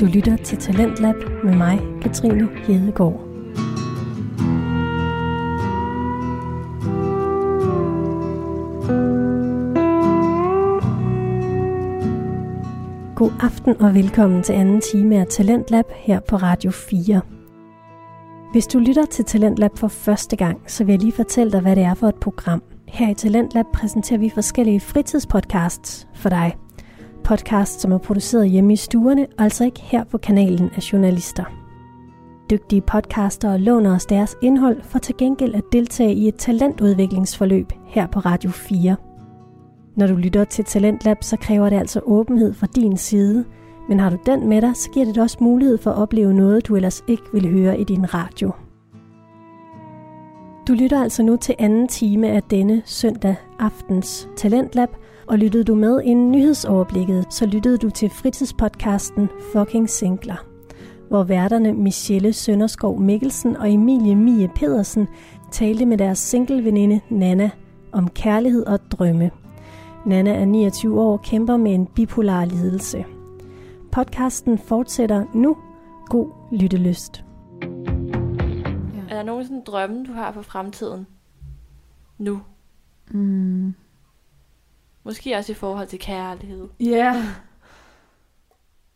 Du lytter til Talentlab med mig, Katrine Hedegaard. God aften og velkommen til anden time af Talentlab her på Radio 4. Hvis du lytter til Talentlab for første gang, så vil jeg lige fortælle dig, hvad det er for et program. Her i Talentlab præsenterer vi forskellige fritidspodcasts for dig. Podcasts, som er produceret hjemme i stuerne, og altså ikke her på kanalen af journalister. Dygtige podcaster låner os deres indhold for til gengæld at deltage i et talentudviklingsforløb her på Radio 4. Når du lytter til Talentlab, så kræver det altså åbenhed fra din side. Men har du den med dig, så giver det dig også mulighed for at opleve noget, du ellers ikke ville høre i din radio. Du lytter altså nu til anden time af denne søndag aftens Talentlab, og lyttede du med inden nyhedsoverblikket, så lyttede du til fritidspodcasten Fucking Singler, hvor værterne Michelle Sønderskov Mikkelsen og Emilie Mie Pedersen talte med deres singleveninde Nana om kærlighed og drømme. Nana er 29 år og kæmper med en bipolar lidelse. Podcasten fortsætter nu. God lyttelyst. Er der nogen sådan drømme, du har for fremtiden? Nu. Mm. Måske også i forhold til kærlighed. Ja. Yeah.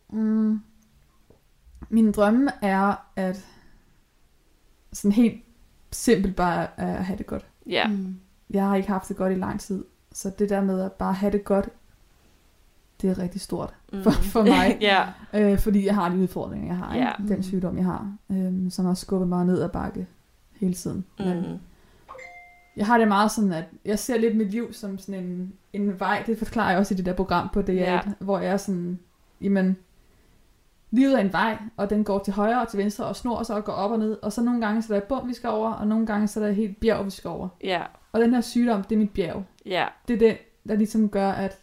Mm. Min drømme er at sådan helt simpelt bare at have det godt. Ja. Mm. Jeg har ikke haft det godt i lang tid, så det der med at bare have det godt, det er rigtig stort Mm. for, for mig. ja. øh, fordi jeg har de udfordringer, jeg har. Ikke? Den sygdom, jeg har, øh, som har skubbet mig ned ad bakke hele tiden. Men Mm. Jeg har det meget sådan, at jeg ser lidt mit liv som sådan en, en vej. Det forklarer jeg også i det der program på DR1, Ja. hvor jeg er sådan, jamen, livet er en vej, og den går til højre og til venstre og snor sig og går op og ned. Og så nogle gange så er der et bund, vi skal over, og nogle gange så er der et helt bjerg, vi skal over. Ja. Og den her sygdom, det er mit bjerg. Ja. Det er det, der ligesom gør, at...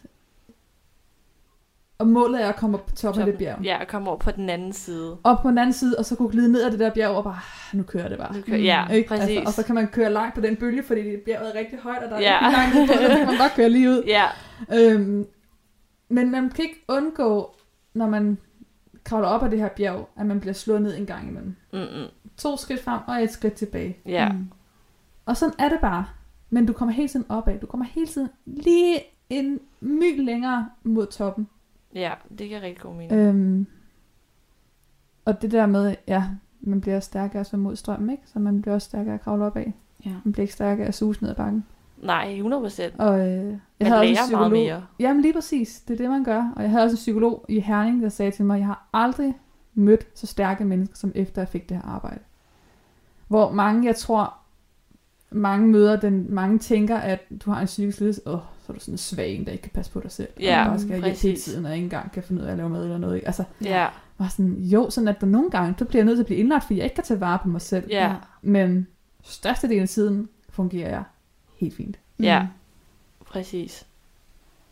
Og målet er at komme op på toppen af det bjerg. Ja, og komme over på den anden side. Op på den anden side, og så kunne glide ned ad det der bjerg, og bare, "Ah, nu kører det bare. Nu kører, ja, Ikke? præcis. Altså, og så kan man køre langt på den bølge, fordi det bjerget er rigtig højt, og der er Ja. rigtig langt så kan man bare køre lige ud. Ja. Øhm, men man kan ikke undgå, når man kravler op ad det her bjerg, at man bliver slået ned en gang imellem. Mm-mm. To skridt frem og et skridt tilbage. Ja. Mm. Og sådan er det bare. Men du kommer hele tiden opad. Du kommer hele tiden lige en my længere mod toppen. Ja, det giver rigtig god mening. Øhm, og det der med, ja, man bliver stærkere som mod strømmen, ikke? Så man bliver også stærkere at kravle opad. Ja. Man bliver ikke stærkere at suse ned ad bakken. Nej, 100 procent. Og øh, jeg Man havde også en lærer meget psykolog. mere. Jamen lige præcis, det er det man gør. Og jeg havde også en psykolog i Herning, der sagde til mig, jeg har aldrig mødt så stærke mennesker, som efter jeg fik det her arbejde. Hvor mange, jeg tror, mange møder den, mange tænker, at du har en psykisk lidelse, åh, så er du sådan en svag en, der ikke kan passe på dig selv. Ja, og bare skal hjælpe hele tiden, og ikke engang kan finde ud af at lave mad eller noget. Ikke? Altså, Ja. var sådan, jo, sådan at der nogle gange, så bliver jeg nødt til at blive indlagt, fordi jeg ikke kan tage vare på mig selv. Ja. Men størstedelen af tiden fungerer jeg helt fint. Ja. Mm. Præcis.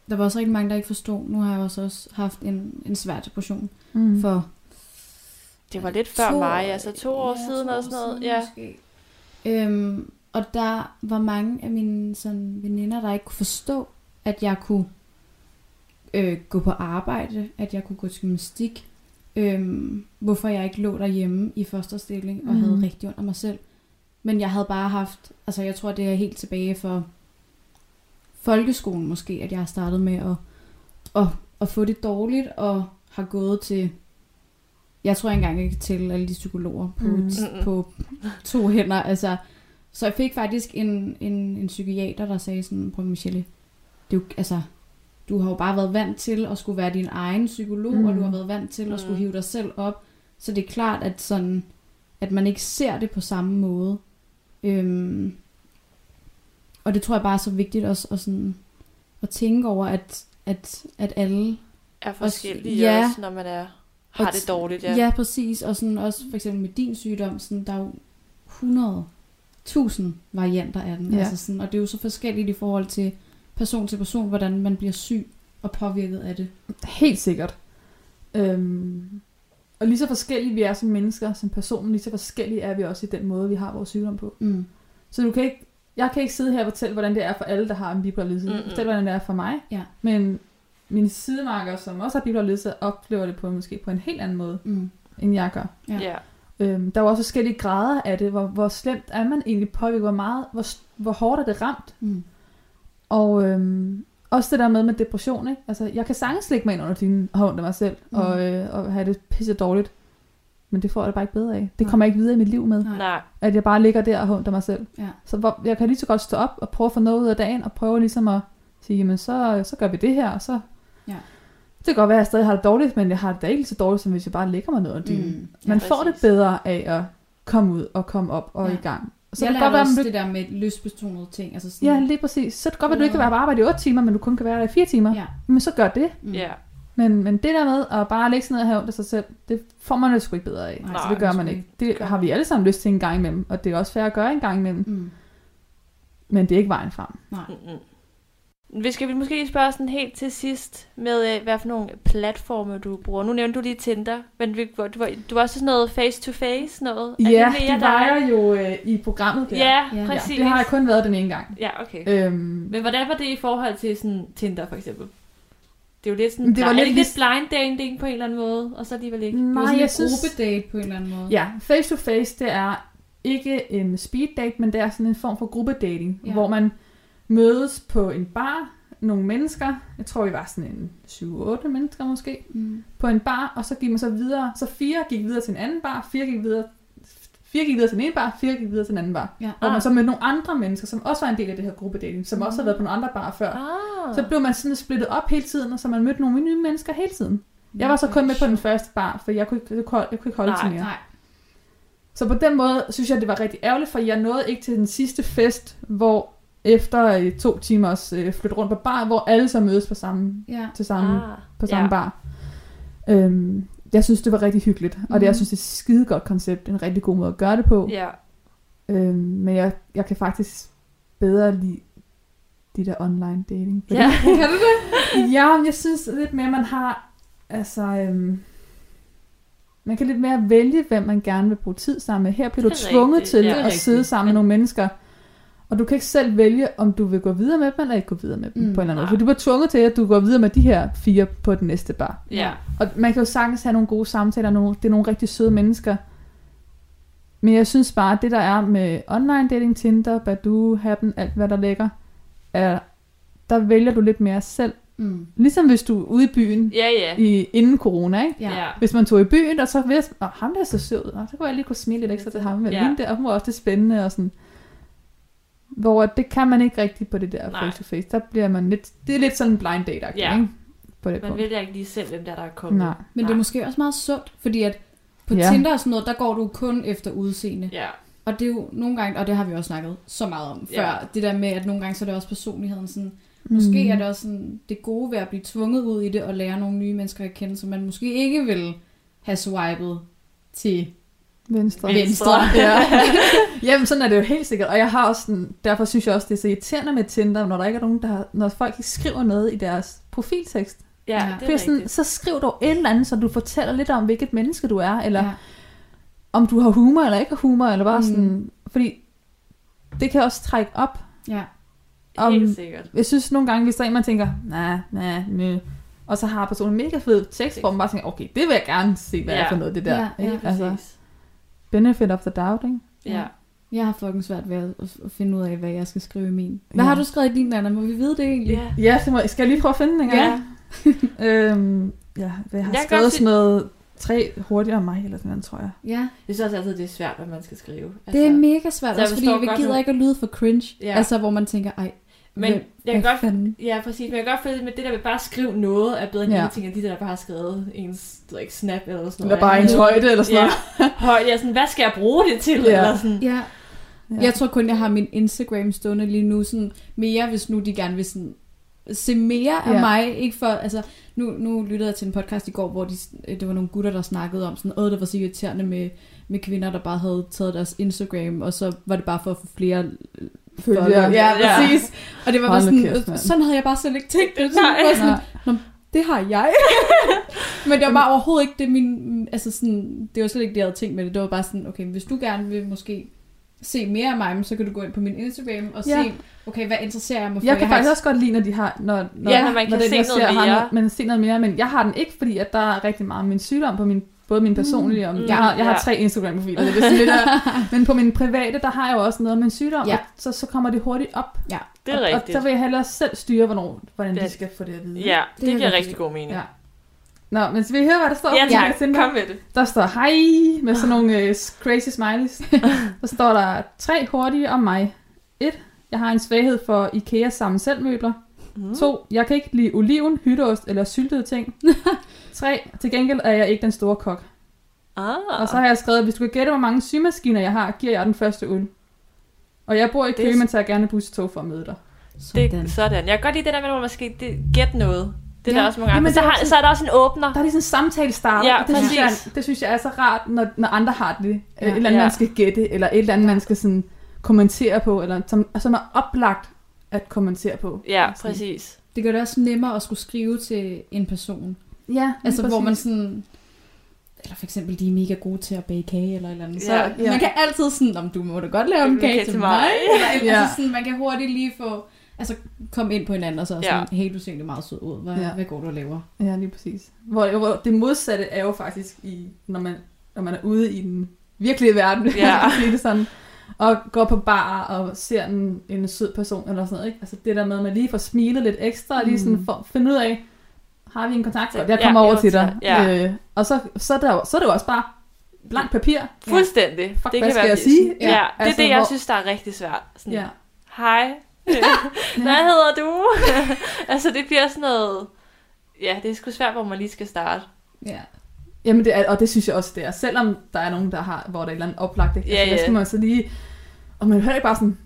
Der var også rigtig mange, der ikke forstod. Nu har jeg også, også haft en, en svær depression Mm. for Det var lidt før to- mig, altså to år ja, siden to og sådan noget. siden Ja. måske. Øhm, og der var mange af mine sådan, veninder, der ikke kunne forstå, at jeg kunne øh, gå på arbejde, at jeg kunne gå til gymnastik, øhm, hvorfor jeg ikke lå derhjemme i første stilling og Mhm. havde rigtig ondt af mig selv. Men jeg havde bare haft, altså jeg tror, det er helt tilbage for folkeskolen måske, at jeg har startet med at, at, at få det dårligt, og har gået til, jeg tror ikke engang, jeg kan tælle alle de psykologer på, Mhm. mm. på to hænder. Altså, så jeg fik faktisk en, en, en psykiater, der sagde sådan, prøv Michelle, det er jo, altså, du har jo bare været vant til at skulle være din egen psykolog, mm. og du har været vant til at skulle Mm. hive dig selv op. Så det er klart, at sådan, at man ikke ser det på samme måde. Øhm, og det tror jeg bare er så vigtigt også at, sådan, at tænke over, at, at, at alle Er forskellige ja. også, når man er, har det dårligt. Ja. Ja. ja, præcis. Og sådan også for eksempel med din sygdom, sådan, der er jo 100 1000 varianter af den. Ja. Altså sådan, og det er jo så forskelligt i forhold til person til person, hvordan man bliver syg og påvirket af det. Helt sikkert. Øhm, og lige så forskellige vi er som mennesker, som personer, lige så forskellige er vi også i den måde, vi har vores sygdom på. Mm. Så du kan ikke, jeg kan ikke sidde her og fortælle, hvordan det er for alle, der har en bipolar lidelse. Mm-hmm. Fortælle, hvordan det er for mig. Ja. Men mine sidemarker, som også har bipolar lidelse, oplever det på måske på en helt anden måde, Mm. end jeg gør. Ja. Ja. Øhm, der er jo også forskellige grader af det. Hvor, hvor slemt er man egentlig påvirket? Hvor, meget, hvor, hvor hårdt er det ramt? Mm. Og øhm, også det der med med depression. Ikke? Altså, jeg kan sagtens lægge mig ind under din hånd af mig selv, Mm. og, øh, og have det pisse dårligt. Men det får jeg det bare ikke bedre af. Det Nej. kommer jeg ikke videre i mit liv med. Nej. Nej. At jeg bare ligger der og håndter mig selv. Ja. Så hvor, jeg kan lige så godt stå op og prøve at få noget ud af dagen, og prøve ligesom at sige, jamen så, så gør vi det her, og så... Ja. Det kan godt være, at jeg stadig har det dårligt, men jeg har det da ikke så dårligt, som hvis jeg bare ligger mig ned under dynen. Mm. Man Ja, får det bedre af at komme ud og komme op og Ja. i gang. Så jeg det kan godt være, også man det der med lystbetonede ting. Altså sådan, Ja, lige præcis. Så det kan godt være, at du ikke kan være på arbejde i 8 timer, men du kun kan være der i 4 timer. Ja. Men så gør det. Mm. Ja. Men, men det der med at bare lægge sig ned og have ondt af sig selv, det får man jo sgu ikke bedre af. Nej, Nej, så det gør man ikke. Det har vi alle sammen lyst til en gang imellem, og det er også fair at gøre en gang imellem. Mm. Men det er ikke vejen frem. Nej. Mm-mm. Vi skal vi måske lige spørge sådan helt til sidst med, øh, hvad for nogle platforme du bruger. Nu nævnte du lige Tinder, men vi, du, var, du var også sådan noget face-to-face noget. Er Ja, mere det var jeg jo øh, i programmet der. Ja, Ja. præcis. det har jeg kun været den ene gang. Ja, okay. Øhm, Men hvordan var det i forhold til sådan Tinder for eksempel? Det er jo lidt sådan, det var blind, lidt er det lidt blind dating på en eller anden måde, og så alligevel ikke. Det var nej, sådan jeg en synes... gruppedate på en eller anden måde. Ja, face to face, det er ikke en speed date, men det er sådan en form for gruppedating, ja. hvor man mødes på en bar, nogle mennesker, jeg tror vi var sådan en 7-8 mennesker måske, Mm. på en bar, og så gik man så videre, så fire gik videre til en anden bar, fire gik videre Fire gik videre til en ene bar, fire gik videre til en anden bar. Ja. Hvor Ah. man så mødte nogle andre mennesker, som også var en del af det her gruppedating, som også havde været på nogle andre barer før. Ah. Så blev man sådan splittet op hele tiden, og så man mødte nogle nye mennesker hele tiden. Jeg var så kun med på den første bar, for jeg kunne, ikke- jeg kunne, jeg kunne ikke holde Nej, til mere. Nej. Så på den måde synes jeg, det var rigtig ærgerligt, for jeg nåede ikke til den sidste fest, hvor efter øh, to timers øh, flytte rundt på bar, hvor alle så mødes på samme, Ja. til samme, ah. på samme ja. bar. Øhm, jeg synes, det var rigtig hyggeligt, og det, jeg Mhm. synes, det er et skide godt koncept, en rigtig god måde at gøre det på. Ja. Øhm, men jeg, jeg kan faktisk bedre lide de der online dating. Ja. Kan du det? ja, jeg synes lidt mere, man har, altså, øhm, man kan lidt mere vælge, hvem man gerne vil bruge tid sammen med. Her bliver du tvunget rigtigt, til ja. at er sidde rigtigt. sammen med nogle mennesker, og du kan ikke selv vælge, om du vil gå videre med dem, eller ikke gå videre med dem Mm, på en eller anden måde. For du bliver tvunget til, at du går videre med de her fire på den næste bar. ja. Og man kan jo sagtens have nogle gode samtaler, nogle, det er nogle rigtig søde mennesker. Men jeg synes bare, at det der er med online dating, Tinder, Badoo, Happen, alt hvad der ligger, er, der vælger du lidt mere selv. Mm. Ligesom hvis du er ude i byen Ja, ja. i, inden corona, ikke? Ja. Hvis man tog i byen, og så vidste, åh, ham der er så sød, og så kunne jeg lige kunne smile lidt ekstra til ham, men Ja. hende der, og hun var også det spændende, og sådan. Hvor det kan man ikke rigtig på det der Nej. face to face. Der bliver man lidt, det er lidt sådan en blind date Ja. ikke? På det Man punkt. vælger ikke lige selv, hvem der, der er kommet. Nej. Men det Nej. er måske også meget sundt, fordi at på Ja. Tinder og sådan noget, der går du kun efter udseende. Ja. Og det er jo nogle gange, og det har vi også snakket så meget om før, Ja. det der med, at nogle gange så er det også personligheden sådan, måske Mm. er det også sådan, det gode ved at blive tvunget ud i det, og lære nogle nye mennesker at kende, som man måske ikke vil have swipet til Venstre. Venstre. Ja. Jamen, sådan er det jo helt sikkert. Og jeg har også sådan, derfor synes jeg også, det er så irriterende med Tinder, når der ikke er nogen, der når folk ikke skriver noget i deres profiltekst. Ja, Ja. det er sådan, rigtigt. så skriv dog et eller andet, så du fortæller lidt om, hvilket menneske du er, eller Ja. ja. om du har humor eller ikke har humor, eller bare Mm. sådan, fordi det kan også trække op. ja. om- Helt sikkert. Jeg synes nogle gange, hvis der er en, man tænker, nej, nej, nej, og så har personen en mega fed tekst, hvor man bare tænker, okay, det vil jeg gerne se, hvad ja. Ja. er for noget, det der. Ja, ikke? ja. Altså, Præcis. Benefit of the doubt, ikke? Ja. Jeg har fucking svært ved at, at finde ud af, hvad jeg skal skrive i min. Hvad Ja. har du skrevet i din, Nana? Må vi vide det egentlig? Ja. Ja, så må, skal jeg lige prøve at finde den en gang? øhm, ja, jeg har Jeg skrevet godt sådan noget tre hurtigere end mig, eller sådan noget, tror jeg. Ja. Jeg synes også altid, det er svært, hvad man skal skrive. Altså, Det er mega svært, også fordi vi gider ikke at lyde for cringe. Ja. Altså, hvor man tænker, ej, Men hvem- jeg kan hvad godt, fanden? ja, præcis, men jeg kan godt føle med det der med bare at skrive noget, er bedre end Ja. ja. ting, end de der, der bare har skrevet ens det ikke, snap eller sådan Eller noget. bare ens Ja. højde, eller sådan Ja, noget. højde, ja, sådan, hvad skal jeg bruge det til? Ja. Eller sådan. Ja, Ja. Jeg tror kun, jeg har min Instagram stående lige nu, sådan mere, hvis nu de gerne vil sådan, se mere af Ja. mig. Ikke for, altså, nu, nu lyttede jeg til en podcast i går, hvor de, det var nogle gutter, der snakkede om sådan, åh, det var så irriterende med, med kvinder, der bare havde taget deres Instagram, og så var det bare for at få flere Følgere. Ja, Ja. præcis. Og det var bare sådan, kæft, sådan havde jeg bare selv ikke tænkt det. Sådan, Nej. var sådan, Nej. det har jeg. Men det var bare overhovedet ikke det min, altså sådan, det var slet ikke det, jeg havde tænkt med det. Det var bare sådan, okay, hvis du gerne vil måske se mere af mig, så kan du gå ind på min Instagram og Ja. se, okay, hvad interesserer jeg mig for? Jeg kan har faktisk også godt lide, når de har... Når, når, Ja, når man kan den, se jeg noget ser, har mere. noget- man se noget mere, men jeg har den ikke, fordi at der er rigtig meget af min sygdom på min både min personlige og Mm. jeg har, jeg har Ja. tre Instagram-profiler, det er sådan lidt, af- men på min private, der har jeg jo også noget med min sygdom, Ja. og så, så kommer det hurtigt op. Det er og, og rigtigt. der vil jeg hellere selv styre, hvornår, hvordan Det- de skal få det at vide. Ja, det, Det er giver rigtig rigtig god mening. Ja. Nå, men så vil I høre, hvad der står? Ja, på tak. Tinder? Kom med det. Der står hej med sådan nogle øh, crazy smileys. Så står der tre hurtige om mig. 1. Jeg har en svaghed for IKEA sammen selv møbler. Mm. 2. Jeg kan ikke lide oliven, hytteost eller syltede ting. 3. Til gengæld er jeg ikke den store kok. Ah. Og så har jeg skrevet, hvis du kan gætte, hvor mange symaskiner jeg har, giver jeg den første øl. Og jeg bor i er Køge, men tager gerne bustog for at møde dig. Det, sådan. Jeg kan godt lide det der med, at man måske det, gætte noget. Det er Ja. der også mange gange. Jamen, Men så, er har, også- så er der også en åbner. Der er lige sådan en samtale starter, Ja, og det synes, jeg, præcis. det synes jeg er så rart, når, når andre har det. Ja, Ja. et eller andet, Ja. man skal gætte, eller et eller andet, man skal sådan kommentere på, eller som, som er oplagt at kommentere på. Ja, Sådan. præcis. Det gør det også nemmere at skulle skrive til en person. Ja, Altså, lige hvor man præcis. sådan... Eller for eksempel, de er mega gode til at bage kage eller et eller andet. Så Ja. Ja. man kan altid sådan, om du må da godt lave en kage til mig. Eller, Ja. altså sådan, man kan hurtigt lige få... Altså, komme ind på hinanden og så er sådan, hey, du ser egentlig meget sød ud. Hvad, Ja. hvad går du og laver? Ja, lige præcis. Hvor, hvor det modsatte er jo faktisk, i, når, man, når man er ude i den virkelige verden, Ja. det sådan, og går på bar og ser en, en sød person eller sådan noget. Ikke? Altså det der med, at man lige får smilet lidt ekstra, og lige sådan Mm. får, finde ud af, har vi en kontakt? Ja, Jeg kommer over jeg til dig. Ja. Øh, og så, så, er der, så er det jo også bare blankt papir. Fuldstændig. Fuck, det hvad skal jeg virkelig- sige? Ja, det er Altså, det, jeg hvor- synes, der er rigtig svært. Sådan, Ja. Hej. Hvad hedder du? altså, det bliver sådan noget... Ja, det er sgu svært, hvor man lige skal starte. Ja. Jamen, det er, og det synes jeg også, det er. Selvom der er nogen, der har, hvor der er et eller andet oplagt, ikke? Ja, altså, der ja. skal man så lige... Og man hører ikke bare sådan,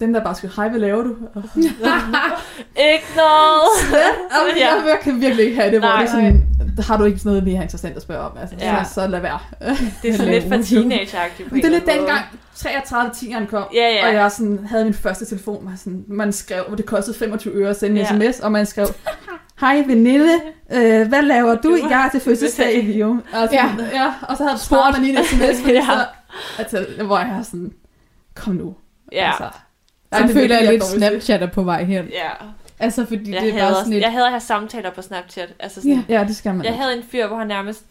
den der bare skal, hej, hvad laver du? Og, Ikke noget. og Ja. jeg, kan virkelig ikke have det, hvor Nej. det er sådan, har du ikke noget mere interessant at spørge om? Altså, Ja. så, så lad være. Det er sådan lidt for teenage-agtigt det er en lidt dengang 33 10'eren kom, Ja, ja. og jeg sådan, havde min første telefon, var sådan, man skrev, og det kostede 25 øre at sende en Ja. sms, og man skrev, hej veninde, øh, hvad laver du? Jeg er til fødselsdag i Rio. Og, sådan, ja. ja. og så havde svaret man lige en sms, Ja. så, altså, hvor jeg er sådan, kom nu. Ja, Altså, Så Ej, det føler jeg lidt. Snapchat er på vej hen. ja. Altså, fordi Jeg det er bare sådan et... jeg hader at have samtaler på Snapchat. Altså sådan, Ja. Ja, det skal man. Jeg havde en fyr, hvor han nærmest...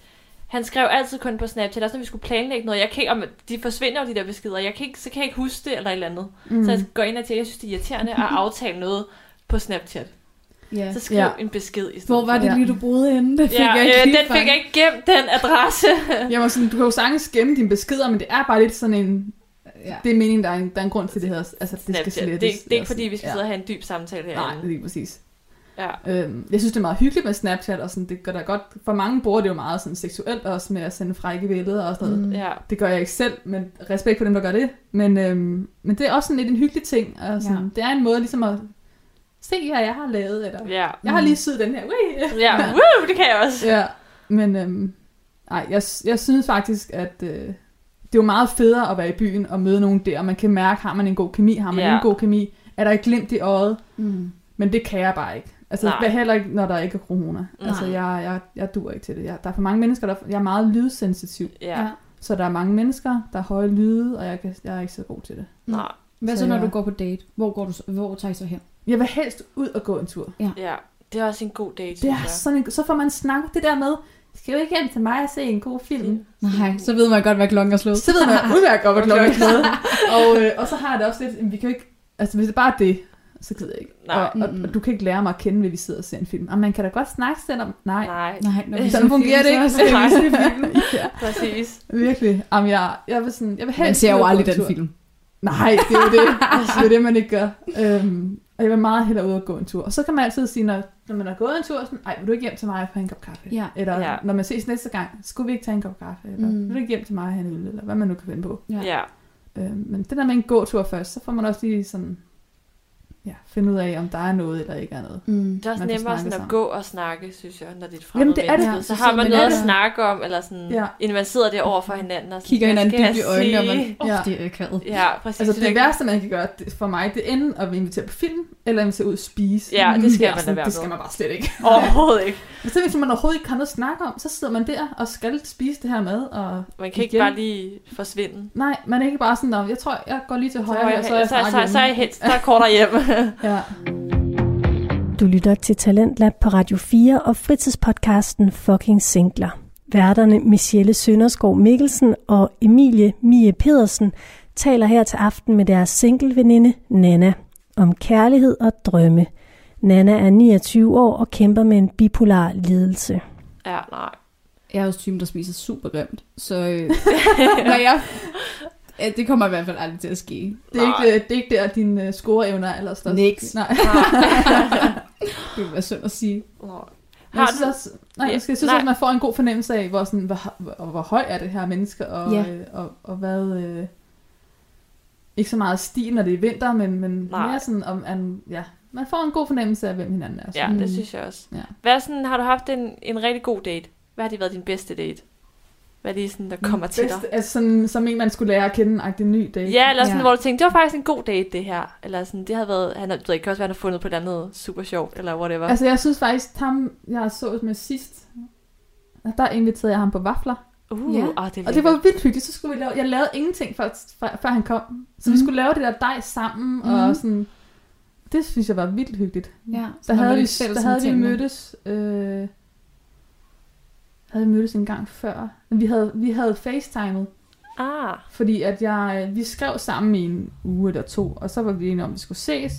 Han skrev altid kun på Snapchat, også når vi skulle planlægge noget. Jeg kan ikke, om, de forsvinder jo, de der beskeder. Jeg kan ikke, så kan jeg ikke huske det eller et eller andet. Mm. Så jeg går ind og tænker, jeg synes, det er irriterende at aftale noget på Snapchat. Ja. Så skriv Ja. ja. en besked i stedet Hvor var det lige, du boede henne? Det fik ja, jeg ikke øh, den fik jeg ikke gemt, den adresse. Jeg var sådan, du kan jo sagtens gemme dine beskeder, men det er bare lidt sådan en... Ja. Det er meningen, der er en, der er en grund til det her. Altså, det skal slettes. Det, det er ikke eller fordi, vi skal sådan. sidde og have en dyb samtale Ja. Nej, lige præcis. Ja. Øhm, jeg synes, det er meget hyggeligt med Snapchat, og sådan, det gør da godt. For mange bruger det jo meget sådan seksuelt, også med at sende frække billeder og sådan noget. Mm. ja. Det gør jeg ikke selv, men respekt for dem, der gør det. Men, øhm, men det er også sådan lidt en hyggelig ting. Og sådan, Ja. Det er en måde ligesom at se, hvad jeg har lavet. Eller, Ja. Jeg har lige syet den her. Ui. Ja, woo, det kan jeg også. Ja, men øhm, ej, jeg, jeg synes faktisk, at øh, det er jo meget federe at være i byen og møde nogen der, og man kan mærke, har man en god kemi, har man Ja. en god kemi, er der et glimt i øjet, Mm. men det kan jeg bare ikke. Altså, Nej. Heller ikke, når der ikke er corona. Altså, Nej. jeg, jeg, jeg dur ikke til det. Jeg, der er for mange mennesker, der, jeg er meget lydsensitiv, Ja. så der er mange mennesker, der er høje lyde, og jeg, kan, jeg er ikke så god til det. Nej. Hvad så, Så når jeg- du går på date? Hvor, går du, hvor tager I så hen? Jeg vil helst ud og gå en tur. Ja. Det er også en god date, Det er sådan en, så får man snakket det der med, skal du ikke hjem til mig og se en god film? Nej, så ved man godt, hvad klokken er slået. Så ved man udmærket godt, hvad klokken er slået. og, øh, og så har jeg det også lidt, jamen, vi kan jo ikke, altså hvis det bare er det, så gider jeg ikke. Nej. Og, og, og, du kan ikke lære mig at kende, ved vi sidder og ser en film. Og man kan da godt snakke selvom, nej. Nej, Nej, når vi Sådan fungerer det så ikke. se film. ja, præcis. virkelig. Jamen, jeg, jeg vil sådan, jeg vil Man helst ser jo aldrig en den tur. film. Nej, det er jo det. Altså, det er det, man ikke gør. Øhm, og jeg vil meget hellere ud og gå en tur. Og så kan man altid sige, når, når man har gået en tur, sådan, ej, vil du ikke hjem til mig og have en kop kaffe? Ja. Eller Ja. når man ses næste gang, skulle vi ikke tage en kop kaffe? Eller Mm. vil du ikke hjem til mig og have en øl? Eller hvad man nu kan finde på. Ja. Ja. Øhm, men det der med en gåtur først, så får man også lige sådan ja, finde ud af, om der er noget eller ikke er noget. Mm. Det er også Man nemmere sådan at sammen. gå og snakke, synes jeg, når det er et Jamen, det er det. menneske. Så har man noget at snakke om, eller sådan, Ja. inden man sidder der over for hinanden og sådan, Kigger hinanden skal dybt i øjnene, og man, Ja. ja. det er akavet. Ja, præcis. Altså Så det kan- værste, man kan gøre det- for mig, det er enten at invitere på film, eller invitere ud at spise. Ja, det skal er man sådan- lade være Det skal man bare slet ikke. Overhovedet ikke. Men så hvis man overhovedet ikke har noget at snakke om, så sidder man der og skal spise det her mad. Og Man kan ikke bare lige forsvinde. nej, man er ikke bare sådan, "Nå, jeg tror, jeg går lige til højre her, så er jeg så, snart så, hjemme." så er jeg helst, der er kortere hjem. Ja. Du lytter til Talentlab på Radio 4 og fritidspodcasten Fucking Singler. Værterne Michelle Sønderskov Mikkelsen og Emilie Mie Pedersen taler her til aften med deres singleveninde Nana om kærlighed og drømme. Nana er 29 år og kæmper med en bipolar lidelse. Ja, nej. Jeg er også typen, der spiser super grimt. Så øh, når jeg... Ja, det kommer i hvert fald aldrig til at ske. Det er, ikke, det er ikke der, dine uh, scoreevner er allerstørst. Niks. Nej. Det vil være synd at sige. Nej. Men jeg synes også, nej, Ja, jeg synes nej. også, at man får en god fornemmelse af, hvor, sådan, hvor, hvor, hvor høj er det her menneske, og, Ja. øh, og, og hvad... Øh, ikke så meget stil, når det er vinter, men, men Nej. mere sådan, om an, ja, man får en god fornemmelse af, hvem hinanden er. Ja, Mm. det synes jeg også. Ja. Hvad sådan, har du haft en, en rigtig god date? Hvad har det været din bedste date? Hvad er det sådan, der kommer til dig? Bedste, altså sådan, som en, man skulle lære at kende, agtig ny date. Ja, eller sådan, Ja. hvor du tænkte, det var faktisk en god date, det her. Eller sådan, det havde været, han ved ikke, kan også være, han har fundet på et eller andet super sjovt, eller whatever. Altså, jeg synes faktisk, ham, jeg så med sidst, der inviterede jeg ham på vafler. uh, ja. åh, det er Og det var vildt hyggeligt. Så skulle vi lave, jeg lavede ingenting, før, før, før han kom. Så mm. vi skulle lave det der dej sammen, mm. Og sådan... Det synes jeg var vildt hyggeligt. Ja, Der havde, vi, der havde vi mødtes... Øh, havde vi mødtes en gang før. Men vi havde, vi havde facetimet, Ah, fordi at jeg, vi skrev sammen i en uge eller to, og så var vi enige om, at vi skulle ses.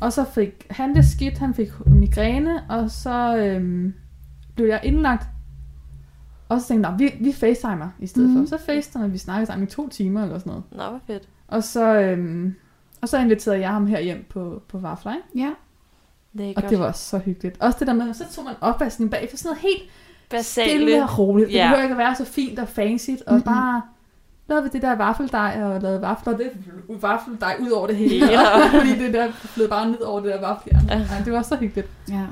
Og så fik han det skidt, han fik migræne, og så øhm, blev jeg indlagt. Og så tænkte jeg, "Nå, vi, vi facetimer i stedet mm. Mhm. for. Så facetimer vi snakkede sammen i to timer eller sådan noget. nå, hvor fedt. Og så, øhm, og så inviterede jeg ham her hjem på, på ikke? Ja, Lækkert. Og det var så hyggeligt. Også det der med, så tog man opvasken bagefter, sådan noget helt Basale. stille og roligt. Det Ja. behøver ikke at være så fint og fancy, og Mhm. bare lavede vi det der vaffeldej, og lavede vafler, det vaffeldej ud over det hele. Ja. Fordi det der flød bare ned over det der vaffeljern. Ja. Ja. det var så hyggeligt. ja.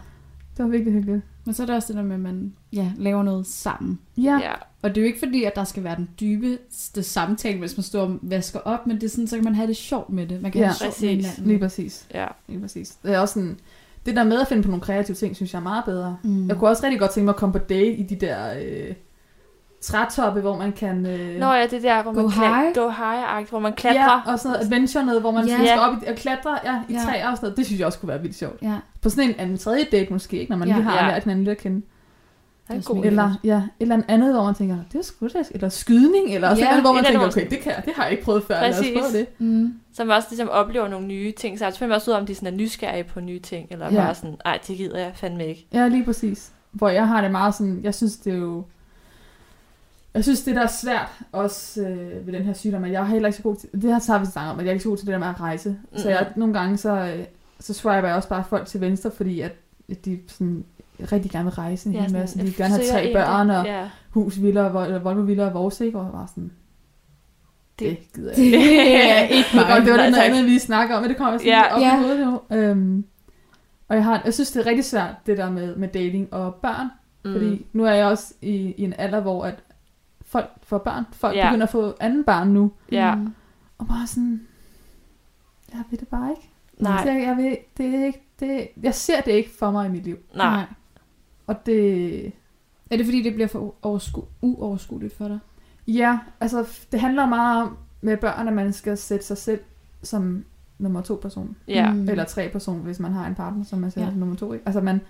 Det var virkelig hyggeligt. Men så er det også det der med, at man ja, laver noget sammen. Ja, Ja. Og det er jo ikke fordi, at der skal være den dybeste samtale, hvis man står og vasker op, men det er sådan, så kan man have det sjovt med det. Man kan Ja, have det sjovt med præcis. hinanden. lige præcis. ja. Lige præcis. Det er også sådan, det der med at finde på nogle kreative ting, synes jeg er meget bedre. Mm. Jeg kunne også rigtig godt tænke mig at komme på date i de der øh, trætoppe, hvor man kan... Øh, Nå ja, det der, hvor Go man high. go high hvor man klatrer. Ja, og sådan noget adventure noget, hvor man ja. skal op i, og klatre ja, i Ja. ja. træer og sådan noget. Det synes jeg også kunne være vildt sjovt. Ja, På sådan en anden tredje date måske, ikke? når man Ja. ja. lige har ja. lært hinanden lidt at kende. Det er en god Eller, ja, et eller andet, hvor man tænker, det er sgu da, eller skydning, eller sådan Ja, noget, hvor man tænker, okay, det, kan, jeg- det har jeg ikke prøvet før, lad os Præcis. prøve det. mm. Så man også ligesom oplever nogle nye ting. Så jeg finder også ud af, om de sådan er nysgerrige på nye ting, eller Ja. bare sådan, ej, det gider jeg fandme ikke. Ja, lige præcis. Hvor jeg har det meget sådan, jeg synes det er jo, jeg synes det der er svært også øh, ved den her sygdom, at jeg er heller ikke så god til, det har vi snakket om, at jeg er ikke så god til det der med at rejse. Mm. Så jeg, nogle gange så, øh, så swiper jeg også bare folk til venstre, fordi at, at de sådan rigtig gerne vil rejse en ja, hel masse. De vil gerne have tre ind, børn og Ja, hus, villa, Volvo, villa og vores, ikke? Og jeg var sådan, det, Det- det gider jeg ikke. Det er ikke mig. Og det var Nej, lidt noget andet, vi snakker om, men det kommer sådan Ja. op Ja. i hovedet nu. Øhm, og jeg, har, jeg synes, det er rigtig svært, det der med, med dating og børn. mm. Fordi nu er jeg også i, i en alder, hvor at folk får børn. Folk Ja. ja. begynder at få anden barn nu. ja. Mm. Og bare sådan, jeg ved det bare ikke. Nej. Så jeg, jeg, ved, det er ikke, det, jeg ser det ikke for mig i mit liv. Nej. Og det, Er det fordi, det bliver for oversku- uoverskueligt for dig? ja, altså det handler meget om med børn, at man skal sætte sig selv som nummer to person. Ja. Mm. Eller tre person, hvis man har en partner, som man sætter Ja. som nummer to. Ikke? Altså man,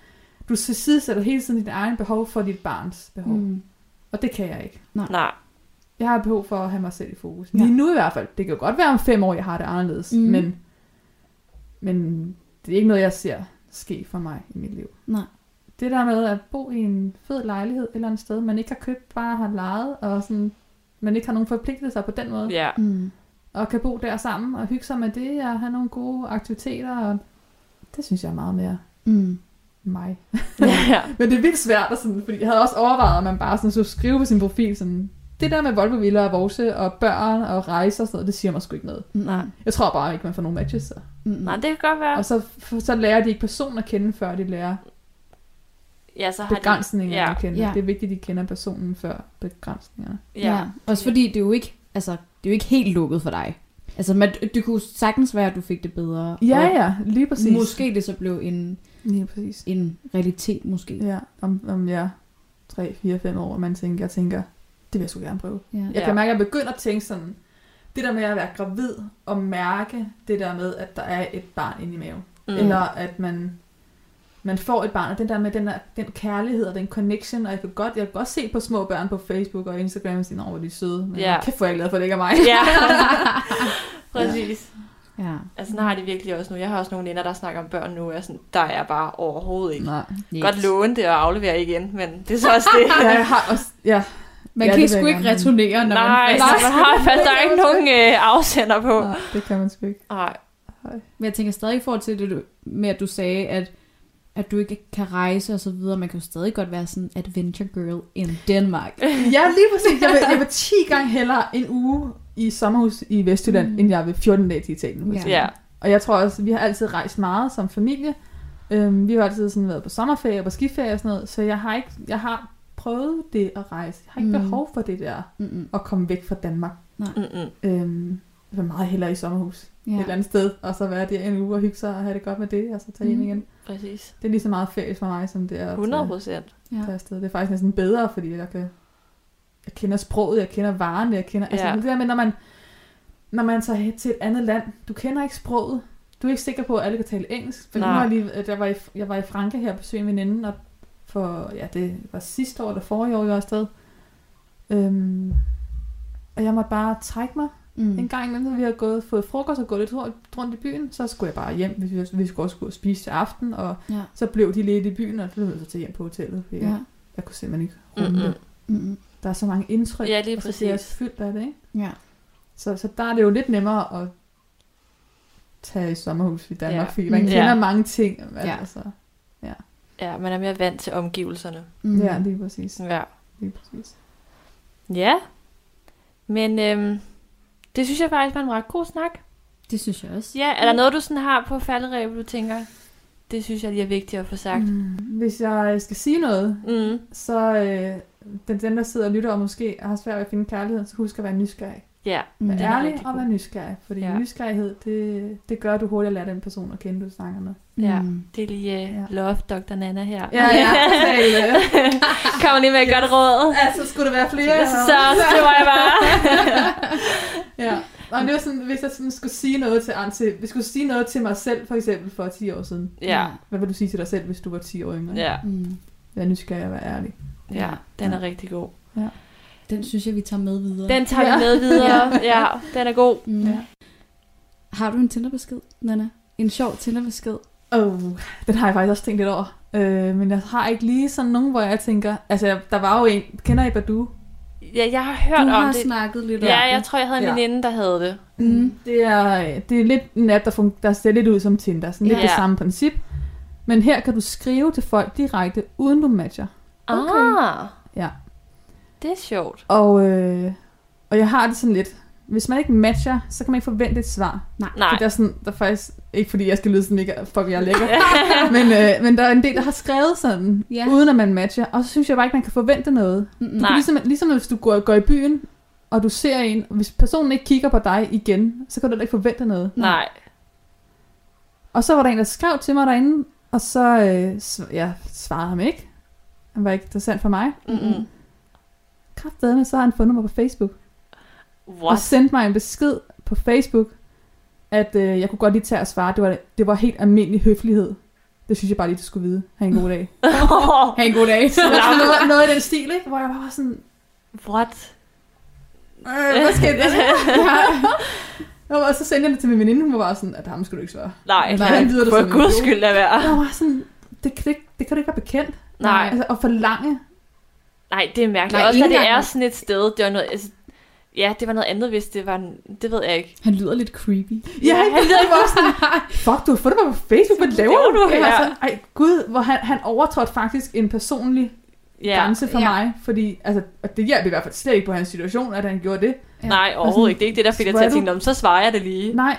du tilsidesætter hele tiden dit egen behov for dit barns behov. Mm. Og det kan jeg ikke. Nej. Jeg har behov for at have mig selv i fokus. Ja. Lige nu i hvert fald. Det kan jo godt være om fem år, jeg har det anderledes. Mm. Men, men det er ikke noget, jeg ser ske for mig i mit liv. Nej. Det der med at bo i en fed lejlighed et eller andet sted, man ikke har købt, bare har lejet, og sådan, man ikke har nogen forpligtelser på den måde, Ja. Mm. og kan bo der sammen og hygge sig med det, og have nogle gode aktiviteter, og det synes jeg er meget mere Mm. mig. ja. Men det er vildt svært, og sådan, fordi jeg havde også overvejet, at man bare sådan, så skrive på sin profil, sådan, det der med Volvo og Vorse og børn og rejser og sådan noget, det siger mig sgu ikke noget. Nej. Jeg tror bare ikke, man får nogen matches. Så. Nej, det kan godt være. Og så, så lærer de ikke personen at kende, før de lærer Ja, så har begrænsningerne ja. at kende. Ja. Det er vigtigt, at de kender personen før begrænsningerne. de... Ja. ja. Også fordi det er jo ikke, altså, det er jo ikke helt lukket for dig. Altså, man, det kunne sagtens være, at du fik det bedre. Ja, ja, lige præcis. Måske det så blev en, Lige præcis. en realitet, måske. Ja, om, om jeg 3, 4, 5 år, man tænker, jeg tænker, det vil jeg sgu gerne prøve. Ja. Jeg Ja. kan mærke, at jeg begynder at tænke sådan, det der med at være gravid og mærke det der med, at der er et barn inde i maven. Mm. Eller at man, man får et barn, og den der med den, der, den kærlighed og den connection, og jeg kan godt, jeg kan godt se på små børn på Facebook og Instagram, og sige, hvor de er søde, men Ja. ja. hvor er jeg glad for, at det ikke er mig. Ja, præcis. ja. Altså, sådan har de virkelig også nu. Jeg har også nogle venner, der snakker om børn nu, og jeg er sådan, der er jeg bare overhovedet ikke. Nej. Yes. Godt låne det og aflevere igen, men det er så også det. Ja, jeg har også, ja, Man Ja, kan det sgu ikke returnere, når Nej, man... så man har, fast, der er ikke nogen øh, afsender på. nej, det kan man sgu ikke. Nej. Men jeg tænker stadig i forhold til det du, med, at du sagde, at, at du ikke kan rejse og så videre. Man kan jo stadig godt være sådan adventure girl in Denmark. Ja, lige præcis. Jeg vil, jeg vil 10 gange hellere en uge i sommerhus i Vestjylland, Mm. end jeg vil 14 dage til Italien. Ja. Ja. Og jeg tror også, vi har altid rejst meget som familie. Øhm, vi har altid sådan været på sommerferie og på skiferie og sådan noget, så jeg har ikke, jeg har prøvet det at rejse. Jeg har ikke Mm. behov for det der Mm-mm. at komme væk fra Danmark. Mm-mm. Øhm, vil meget hellere i sommerhus ja. Et eller andet sted, og så være der en uge og hygge sig og have det godt med det, og så tage hjem Mm. igen. Præcis. Det er lige så meget ferie for mig, som det er at 100 tage, procent. Ja. afsted. Det er faktisk næsten bedre, fordi jeg kan jeg kender sproget, jeg kender varen, jeg kender... Altså Ja. det der med, når man, når man tager til et andet land, du kender ikke sproget, du er ikke sikker på, at alle kan tale engelsk. For nu har jeg, lige, at jeg, var i, jeg var i Frankrig her og besøgte en veninde, og for, ja, det var sidste år eller forrige år, jeg var afsted. Øhm, og jeg måtte bare trække mig Mm. en gang imellem, når vi havde gået, fået frokost og gået lidt rundt, i byen, så skulle jeg bare hjem, hvis vi, vi skulle også gå og spise til aften, og Ja. så blev de lidt i byen, og så blev jeg så til hjem på hotellet, fordi Ja. jeg, jeg kunne simpelthen ikke rumme det. Der er så mange indtryk, Ja, lige og så jeg præcis. fyldt af det, ikke? Ja. Så, så der er det jo lidt nemmere at tage i sommerhus i Danmark, Ja. ja. fordi man Mm. kender Ja. mange ting. Hvad Ja. Altså. Ja, man er mere vant til omgivelserne. Mm. Ja, lige præcis. Ja. Lige præcis. Ja. Men øhm, det synes jeg faktisk var en ret god snak. Det synes jeg også. Ja, er der noget, du sådan har på falderæbet, du tænker, det synes jeg lige er vigtigt at få sagt? Mm. Hvis jeg skal sige noget, Mm. så øh, den, den, der sidder og lytter og måske har svært ved at finde kærligheden, så husk at være nysgerrig. Ja, Mm. Vær ærlig og vær nysgerrig, fordi Ja. nysgerrighed, det, det gør, at du hurtigt lærer den person at kende, du snakker med. Ja. Mm. det er lige uh, Ja. love Dr. Nana her. Ja, ja. Kommer lige med et godt råd. altså, skulle der være flere? Så skriver jeg bare. ja. Og det var sådan, hvis jeg sådan skulle sige noget til, til, hvis jeg skulle sige noget til mig selv, for eksempel for 10 år siden. Ja, Hvad vil du sige til dig selv, hvis du var 10 år yngre? ja, Mm. Vær nysgerrig og vær ærlig. ja, den er rigtig god. Den synes jeg, vi tager med videre. Den tager Ja. vi med videre. Ja, den er god. Mm. Ja. Har du en Tinder-besked, Nana? En sjov Tinder-besked? Oh, den har jeg faktisk også tænkt lidt over. Øh, men jeg har ikke lige sådan nogen, hvor jeg tænker... Altså, der var jo en... Kender I Badu? Ja, jeg har hørt du om har det. snakket lidt om Ja, det. jeg tror, jeg havde en Ja. veninde, der havde det. Mm. Det er, det er lidt en app, der, fun- der ser lidt ud som Tinder. Sådan lidt Ja. det samme princip. Men her kan du skrive til folk direkte, uden du matcher. Okay. Ah, Ja. det er sjovt. Og, øh, og jeg har det sådan lidt... Hvis man ikke matcher, så kan man ikke forvente et svar. Nej. Der er sådan, der er faktisk... Ikke fordi jeg skal lyde sådan mega... Fuck, jeg er lækker. men, øh, men der er en del, der har skrevet sådan, Ja. uden at man matcher. Og så synes jeg bare ikke, man kan forvente noget. Du kan Ligesom, ligesom hvis du går, går i byen, og du ser en, og hvis personen ikke kigger på dig igen, så kan du heller ikke forvente noget. Nej. Og så var der en, der skrev til mig derinde, og så øh, jeg svarede ham ikke. Han var ikke interessant for mig. Mm-mm. Kraftedeme, så har han fundet mig på Facebook. Og What? sendte mig en besked på Facebook, at øh, jeg kunne godt lige tage og svare. Det var, det var helt almindelig høflighed. Det synes jeg bare lige, du skulle vide. Ha' en god dag. Ha' en god dag. Så det noget, noget i den stil, ikke? Hvor jeg bare var sådan, What? øh, hvad skete der? Ja. Og så sendte jeg det til min veninde, hun var bare sådan, at ham skulle du ikke svare. Nej, Nej, han lyder som for guds skyld lad være. Og jeg var sådan, det kan, det, det kan du ikke være bekendt. Nej, Altså, at forlange. nej, det er mærkeligt. Nej, Også når ikke det er sådan et sted, det var noget, altså, ja, det var noget andet, hvis det var, en, det ved jeg ikke. Han lyder lidt creepy. Ja, han lyder bare sådan, fuck, du har fundet mig på Facebook, hvad laver laver du? du? Ja. Ja. Altså, ej, gud, hvor han, han overtrådte faktisk en personlig Ja. grænse for Ja. mig, fordi altså, det hjalp i hvert fald slet ikke på hans situation, at han gjorde det. Ja. Nej, overhovedet ikke. Det er ikke det, der fik dig til at tænke, "Nå, men så svarer jeg det lige. Nej,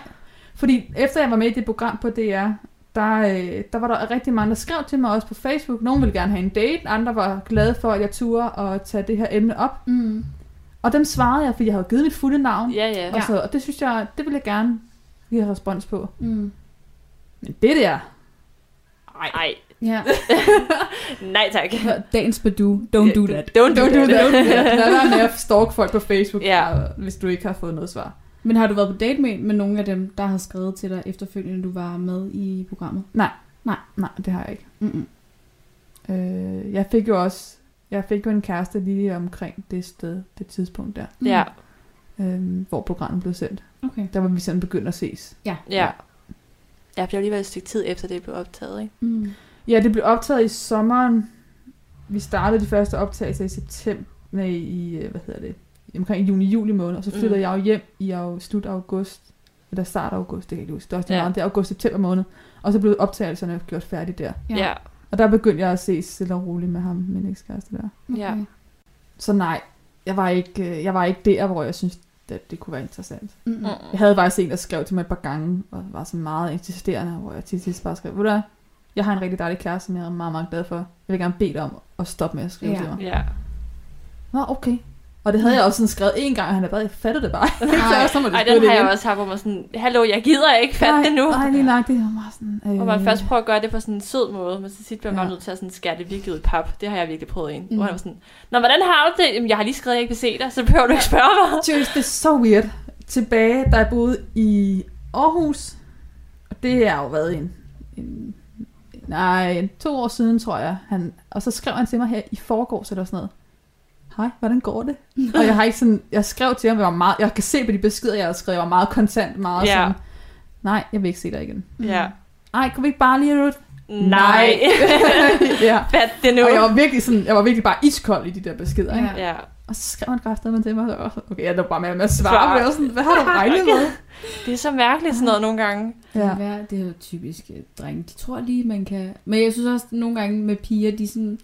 fordi efter jeg var med i det program på DR, der, øh, der var der rigtig mange, der skrev til mig også på Facebook. Nogle ville gerne have en date, andre var glade for, at jeg turde at tage det her emne op. Mm. Og dem svarede jeg, fordi jeg havde givet mit fulde navn. Ja, ja. Og, så, og det synes jeg, det ville jeg gerne give respons på. Mm. Men det der, Nej, Ja. nej tak. Dagens Badu, don't do that. Don't do don't do that. that. Lad være med at stalke folk på Facebook, Ja. hvis du ikke har fået noget svar. Men har du været på date med, med nogle af dem, der har skrevet til dig efterfølgende, du var med i programmet? Nej. Nej. Nej, det har jeg ikke. Mm-mm. Øh, jeg fik jo også jeg fik jo en kæreste lige omkring det sted, det tidspunkt der, Ja, øh, hvor programmet blev sendt. Okay. Der var vi sådan begyndt at ses. Ja. ja. Ja, det var lige været et stykke tid efter, det blev optaget, ikke? Mm. Ja, det blev optaget i sommeren. Vi startede de første optagelser i september, nej, i, øh, hvad hedder det, omkring juni-juli måned, og så flyttede Mm. mm. jeg jo hjem i slut august, eller start af august, det kan jeg ikke huske, det er også det, Ja. ja. det er august-september måned, og så blev optagelserne gjort færdige der. Ja. Og der begyndte jeg at ses stille og roligt med ham, min ekskæreste der. Okay. Ja. Så nej, jeg var ikke, øh, jeg var ikke der, hvor jeg synes, at det kunne være interessant. Mm-mm. Mm. Jeg havde faktisk en, der skrev til mig et par gange, og var så meget insisterende, hvor jeg til sidst bare skrev, ved du jeg har en rigtig dejlig kæreste, som jeg er meget, meget glad for. Jeg vil gerne bede dig om at stoppe med at skrive Ja. til mig. Ja. Nå, okay. Og det havde jeg også sådan skrevet en gang, og han havde bare, jeg fattede det bare. ikke. så så må det Ej, den har jeg også haft, hvor man sådan, hallo, jeg gider ikke fatte nej, det nu. Nej, lige nok, det var meget sådan... Øh, Hvor man først prøver at gøre det på sådan en sød måde, men til sidst bliver man Ja. nødt til at sådan skære det virkelig ud i pap. Det har jeg virkelig prøvet en. Mm. Mm. Hvor han var sådan, Nå, hvordan har du det? Jamen, jeg har lige skrevet, at jeg ikke vil se dig, så behøver du ikke spørge mig. Seriøst, det er så weird. Tilbage, da jeg boede i Aarhus, og det er jo været en, en nej, to år siden, tror jeg. Han, og så skrev han til mig her i forgårs eller sådan noget. Hej, hvordan går det? og jeg har ikke sådan, jeg skrev til ham, jeg var meget, jeg kan se på de beskeder, jeg har skrevet, jeg var meget kontant, meget Ja. sådan, nej, jeg vil ikke se dig igen. Ja. Ej, kunne vi ikke bare lige ud? Nej. ja. Fat det nu. Og jeg var virkelig sådan, jeg var virkelig bare iskold i de der beskeder, ikke? Ja. Og så skrev han kraftigt til mig, og så, okay, jeg er bare med, med at svare, Svar. jeg var sådan, hvad har du regnet med? Det er så mærkeligt sådan noget nogle gange. Ja. Det er jo typisk øh, drenge. De tror lige, man kan... Men jeg synes også, at nogle gange med piger, de sådan...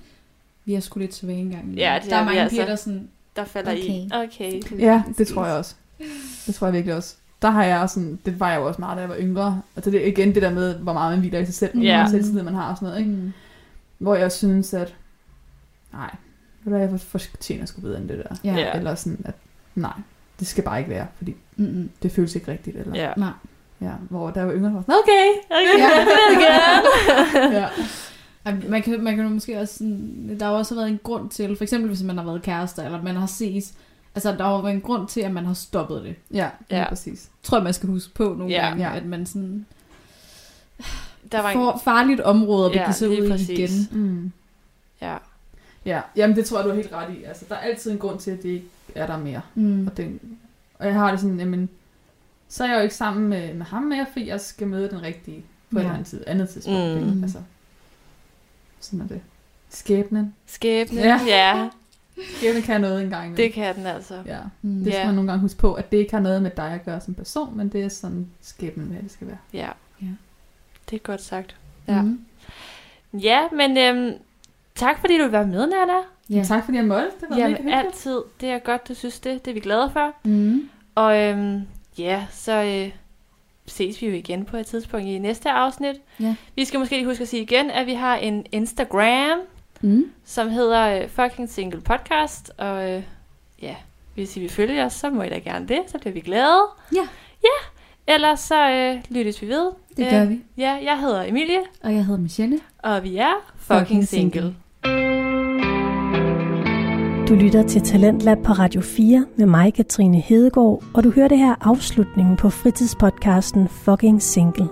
Vi er sgu lidt svage engang. Ja, det der er er mange altså. piger, der er sådan... Der falder i. Okay. Ja, det tror jeg også. Det tror jeg virkelig også. Der har jeg også sådan, det var jeg jo også meget, da jeg var yngre. Altså det er igen det der med, hvor meget man hviler i sig selv, hvor Ja. meget selvtillid man har og sådan noget, ikke? Mm. Hvor jeg synes, at nej, du hvad, jeg fortjener sgu bedre end det der. Ja. Ja. Eller sådan, at nej, det skal bare ikke være, fordi Mm-mm. det føles ikke rigtigt. Eller, Ja. Nej. ja. Hvor der var yngre, var sådan, okay. Okay, Ja. vil gerne. ja. Man kan, man kan jo måske også sådan, der har også været en grund til, for eksempel hvis man har været kærester, eller man har ses, altså der har jo været en grund til, at man har stoppet det. ja, ja, Ja. præcis. Tror jeg, man skal huske på nogle Ja. gange, Ja. at man sådan Der var en... får farligt område at Ja, begive sig lige ud præcis. igen. Mm. Ja. Ja, jamen det tror jeg, du har helt ret i. Altså, der er altid en grund til, at det ikke er der mere. Mm. Og, det, og jeg har det sådan, jamen, så er jeg jo ikke sammen med, med ham mere, fordi jeg skal møde den rigtige på ja. et Ja. eller andet, tid, andet tidspunkt. Mm. Mm. Altså, sådan er det. Skæbnen. Skæbne. Ja. ja. Skæbnen kan noget engang. Det kan den altså. Ja. Mm. Det skal Ja. man nogle gange huske på, at det ikke har noget med dig at gøre som person, men det er sådan skæbnen, hvad det skal være. Ja. Ja. Det er godt sagt. Ja. Mm. Ja, men øhm, tak fordi du vil være med, Nana. Ja. Tak fordi jeg måtte. Det var Jamen, mega hyggeligt. altid. Det er godt, du synes det. Det er vi glade for. Mm. Og øhm, ja, så øh, ses vi jo igen på et tidspunkt i næste afsnit. Ja. Vi skal måske lige huske at sige igen, at vi har en Instagram, Mm. som hedder øh, Fucking Single Podcast. Og øh, ja, hvis I vil følge os, så må I da gerne det. Så bliver vi glade. Ja. Ja. Ellers så øh, lyttes vi ved. Det gør vi. Ja, jeg hedder Emilie, Og jeg hedder Michelle. og vi er Fucking, Fucking Single. Single. Du lytter til Talentlab på Radio 4 med mig, Katrine Hedegaard, og du hører det her afslutningen på fritidspodcasten Fucking Single.